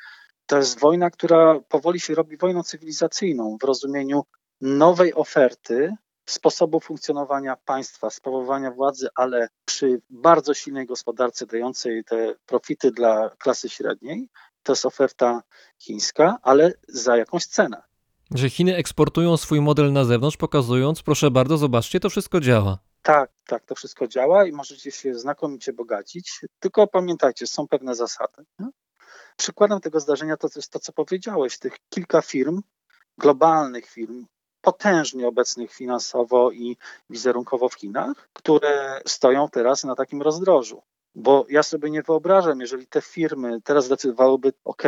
to jest wojna, która powoli się robi wojną cywilizacyjną w rozumieniu nowej oferty sposobu funkcjonowania państwa, sprawowania władzy, ale przy bardzo silnej gospodarce dającej te profity dla klasy średniej. To jest oferta chińska, ale za jakąś cenę. Że Chiny eksportują swój model na zewnątrz, pokazując, proszę bardzo, zobaczcie, to wszystko działa. Tak, tak, to wszystko działa i możecie się znakomicie bogacić, tylko pamiętajcie, są pewne zasady. Nie? Przykładem tego zdarzenia to jest to, co powiedziałeś, tych kilka firm, globalnych firm, potężnie obecnych finansowo i wizerunkowo w Chinach, które stoją teraz na takim rozdrożu. Bo ja sobie nie wyobrażam, jeżeli te firmy teraz zdecydowałyby, OK,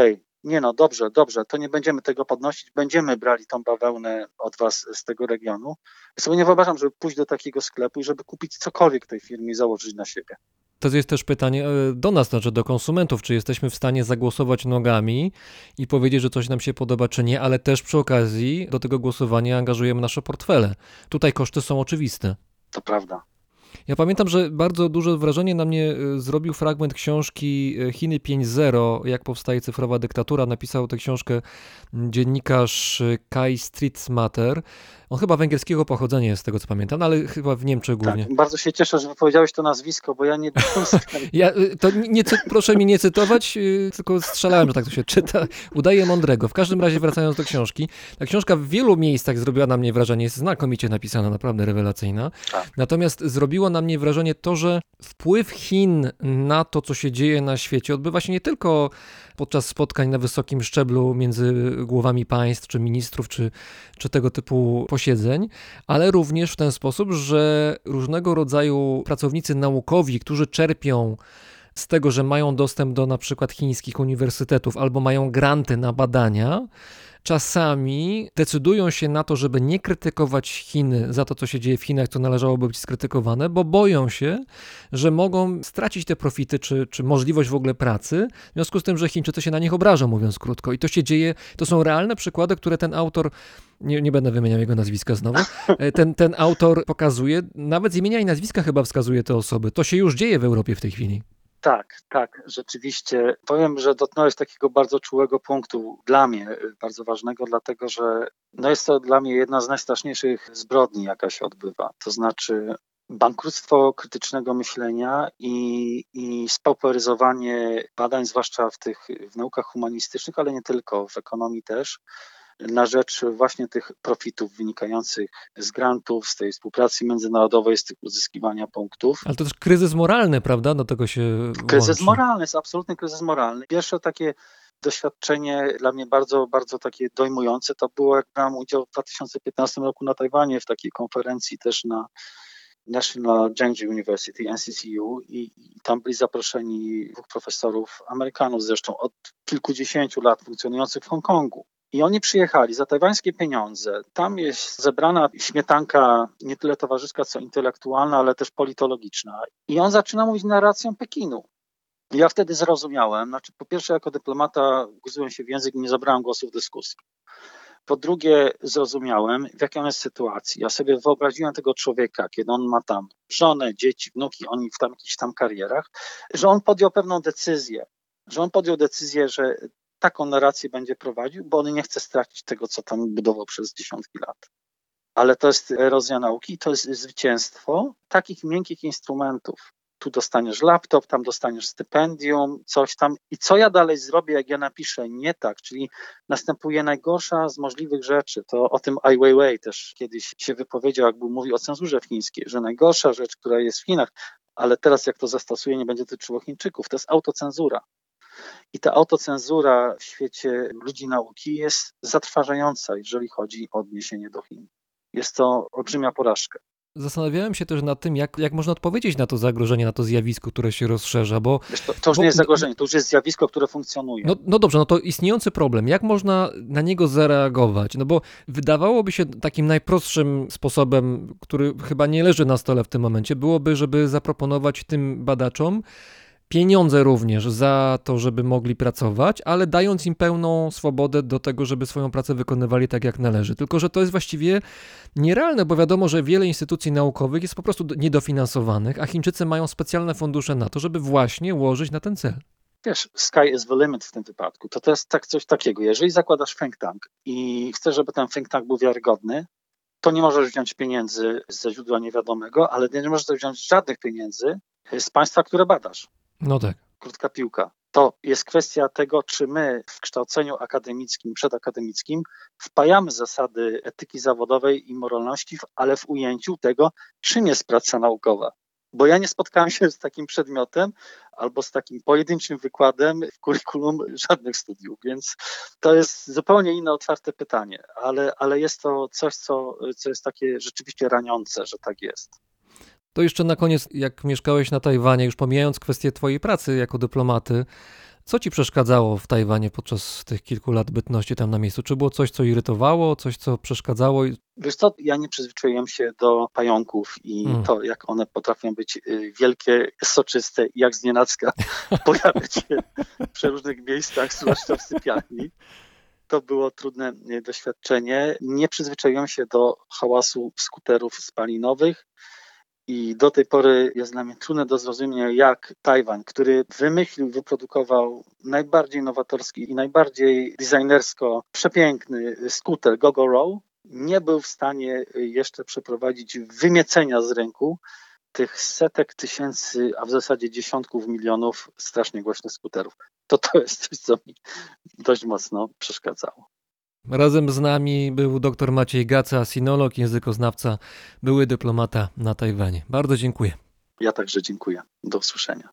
nie no, dobrze, dobrze, to nie będziemy tego podnosić, będziemy brali tą bawełnę od was z tego regionu. Ja sobie nie wyobrażam, żeby pójść do takiego sklepu i żeby kupić cokolwiek tej firmie i założyć na siebie. To jest też pytanie e, do nas, znaczy do konsumentów, czy jesteśmy w stanie zagłosować nogami i powiedzieć, że coś nam się podoba, czy nie, ale też przy okazji do tego głosowania angażujemy nasze portfele. Tutaj koszty są oczywiste. To prawda. Ja pamiętam, że bardzo duże wrażenie na mnie y, zrobił fragment książki y, Chiny 5.0, jak powstaje cyfrowa dyktatura. Napisał tę książkę dziennikarz Kai Stritzmatter. On chyba węgierskiego pochodzenia jest, z tego co pamiętam, no ale chyba w Niemczech głównie. Tak, bardzo się cieszę, że wypowiedziałeś to nazwisko, bo ja nie Ja, y, to nie, proszę mi nie cytować, y, tylko strzelałem, że tak to się czyta. Udaje mądrego. W każdym razie wracając do książki. Ta książka w wielu miejscach zrobiła na mnie wrażenie, jest znakomicie napisana, naprawdę rewelacyjna. Tak. Natomiast zrobiło na mnie wrażenie to, że wpływ Chin na to, co się dzieje na świecie, odbywa się nie tylko podczas spotkań na wysokim szczeblu między głowami państw, czy ministrów, czy, czy tego typu posiedzeń, ale również w ten sposób, że różnego rodzaju pracownicy naukowi, którzy czerpią z tego, że mają dostęp do na przykład chińskich uniwersytetów albo mają granty na badania, czasami decydują się na to, żeby nie krytykować Chiny za to, co się dzieje w Chinach, co należałoby być skrytykowane, bo boją się, że mogą stracić te profity czy, czy możliwość w ogóle pracy, w związku z tym, że Chińczycy się na nich obrażą, mówiąc krótko. I to się dzieje, to są realne przykłady, które ten autor, nie, nie będę wymieniał jego nazwiska znowu, e, ten, ten autor pokazuje, nawet z imienia i nazwiska chyba wskazuje te osoby. To się już dzieje w Europie w tej chwili. Tak, tak, rzeczywiście. Powiem, że dotknąłeś takiego bardzo czułego punktu dla mnie, y, bardzo ważnego, dlatego że no jest to dla mnie jedna z najstraszniejszych zbrodni, jaka się odbywa. To znaczy bankructwo krytycznego myślenia i, i badań, zwłaszcza w tych w naukach humanistycznych, ale nie tylko, w ekonomii też, na rzecz właśnie tych profitów wynikających z grantów, z tej współpracy międzynarodowej, z tych uzyskiwania punktów. Ale to też kryzys moralny, prawda? Do tego się Kryzys łączy. moralny, jest absolutny kryzys moralny. Pierwsze takie doświadczenie dla mnie bardzo, bardzo takie dojmujące to było, jak brałem udział w 2015 roku na Tajwanie w takiej konferencji też na National Jiangxi University, NCCU i, i tam byli zaproszeni dwóch profesorów, Amerykanów zresztą, od kilkudziesięciu lat funkcjonujących w Hongkongu. I oni przyjechali za tajwańskie pieniądze. Tam jest zebrana śmietanka nie tyle towarzyska, co intelektualna, ale też politologiczna. I on zaczyna mówić narracją Pekinu. Ja wtedy zrozumiałem, znaczy po pierwsze jako dyplomata guzułem się w język i nie zabrałem głosu w dyskusji. Po drugie zrozumiałem, w jakiej on jest sytuacji. Ja sobie wyobraziłem tego człowieka, kiedy on ma tam żonę, dzieci, wnuki, oni w tam jakichś tam karierach, że on podjął pewną decyzję, że on podjął decyzję, że taką narrację będzie prowadził, bo on nie chce stracić tego, co tam budował przez dziesiątki lat. Ale to jest erozja nauki i to jest zwycięstwo takich miękkich instrumentów. Tu dostaniesz laptop, tam dostaniesz stypendium, coś tam. I co ja dalej zrobię, jak ja napiszę nie tak? Czyli następuje najgorsza z możliwych rzeczy. To o tym Ai Weiwei też kiedyś się wypowiedział, jak był mówił o cenzurze chińskiej, że najgorsza rzecz, która jest w Chinach, ale teraz jak to zastosuje, nie będzie dotyczyło Chińczyków, to jest autocenzura. I ta autocenzura w świecie ludzi nauki jest zatrważająca, jeżeli chodzi o odniesienie do Chin. Jest to olbrzymia porażka. Zastanawiałem się też nad tym, jak, jak można odpowiedzieć na to zagrożenie, na to zjawisko, które się rozszerza, bo Wiesz, to, to już Bo- nie jest zagrożenie, to już jest zjawisko, które funkcjonuje. No, no dobrze, no to istniejący problem. Jak można na niego zareagować? No bo wydawałoby się takim najprostszym sposobem, który chyba nie leży na stole w tym momencie, byłoby, żeby zaproponować tym badaczom pieniądze również za to, żeby mogli pracować, ale dając im pełną swobodę do tego, żeby swoją pracę wykonywali tak, jak należy. Tylko, że to jest właściwie nierealne, bo wiadomo, że wiele instytucji naukowych jest po prostu do- niedofinansowanych, a Chińczycy mają specjalne fundusze na to, żeby właśnie łożyć na ten cel. Wiesz, sky is the limit w tym wypadku. To, to jest tak coś takiego. Jeżeli zakładasz think tank i chcesz, żeby ten think tank był wiarygodny, to nie możesz wziąć pieniędzy ze źródła niewiadomego, ale nie możesz wziąć żadnych pieniędzy z państwa, które badasz. No tak. Krótka piłka. To jest kwestia tego, czy my w kształceniu akademickim, przedakademickim wpajamy zasady etyki zawodowej i moralności, ale w ujęciu tego, czym jest praca naukowa. Bo ja nie spotkałem się z takim przedmiotem albo z takim pojedynczym wykładem w kurikulum żadnych studiów, więc to jest zupełnie inne otwarte pytanie, ale, ale jest to coś, co, co jest takie rzeczywiście raniące, że tak jest. To jeszcze na koniec, jak mieszkałeś na Tajwanie, już pomijając kwestię twojej pracy jako dyplomaty, co ci przeszkadzało w Tajwanie podczas tych kilku lat bytności tam na miejscu? Czy było coś, co irytowało, coś, co przeszkadzało? Wiesz co, ja nie przyzwyczaiłem się do pająków i Mm. to, jak one potrafią być y, wielkie, soczyste i jak znienacka pojawiać się w przeróżnych miejscach, zwłaszcza w sypialni. To było trudne y, doświadczenie. Nie przyzwyczaiłem się do hałasu skuterów spalinowych i do tej pory jest dla mnie trudne do zrozumienia, jak Tajwan, który wymyślił, wyprodukował najbardziej nowatorski i najbardziej designersko przepiękny skuter Gogo Row, nie był w stanie jeszcze przeprowadzić wymiecenia z rynku tych setek tysięcy, a w zasadzie dziesiątków milionów strasznie głośnych skuterów. To to jest coś, co mi dość mocno przeszkadzało. Razem z nami był dr Maciej Gaca, sinolog, językoznawca, były dyplomata na Tajwanie. Bardzo dziękuję. Ja także dziękuję. Do usłyszenia.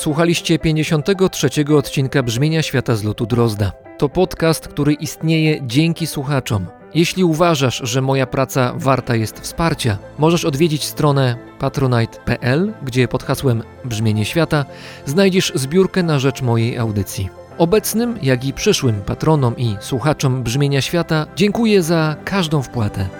Słuchaliście 53. odcinka Brzmienia Świata z lotu Drozda. To podcast, który istnieje dzięki słuchaczom. Jeśli uważasz, że moja praca warta jest wsparcia, możesz odwiedzić stronę patronite.pl, gdzie pod hasłem Brzmienie Świata znajdziesz zbiórkę na rzecz mojej audycji. Obecnym, jak i przyszłym patronom i słuchaczom Brzmienia Świata dziękuję za każdą wpłatę.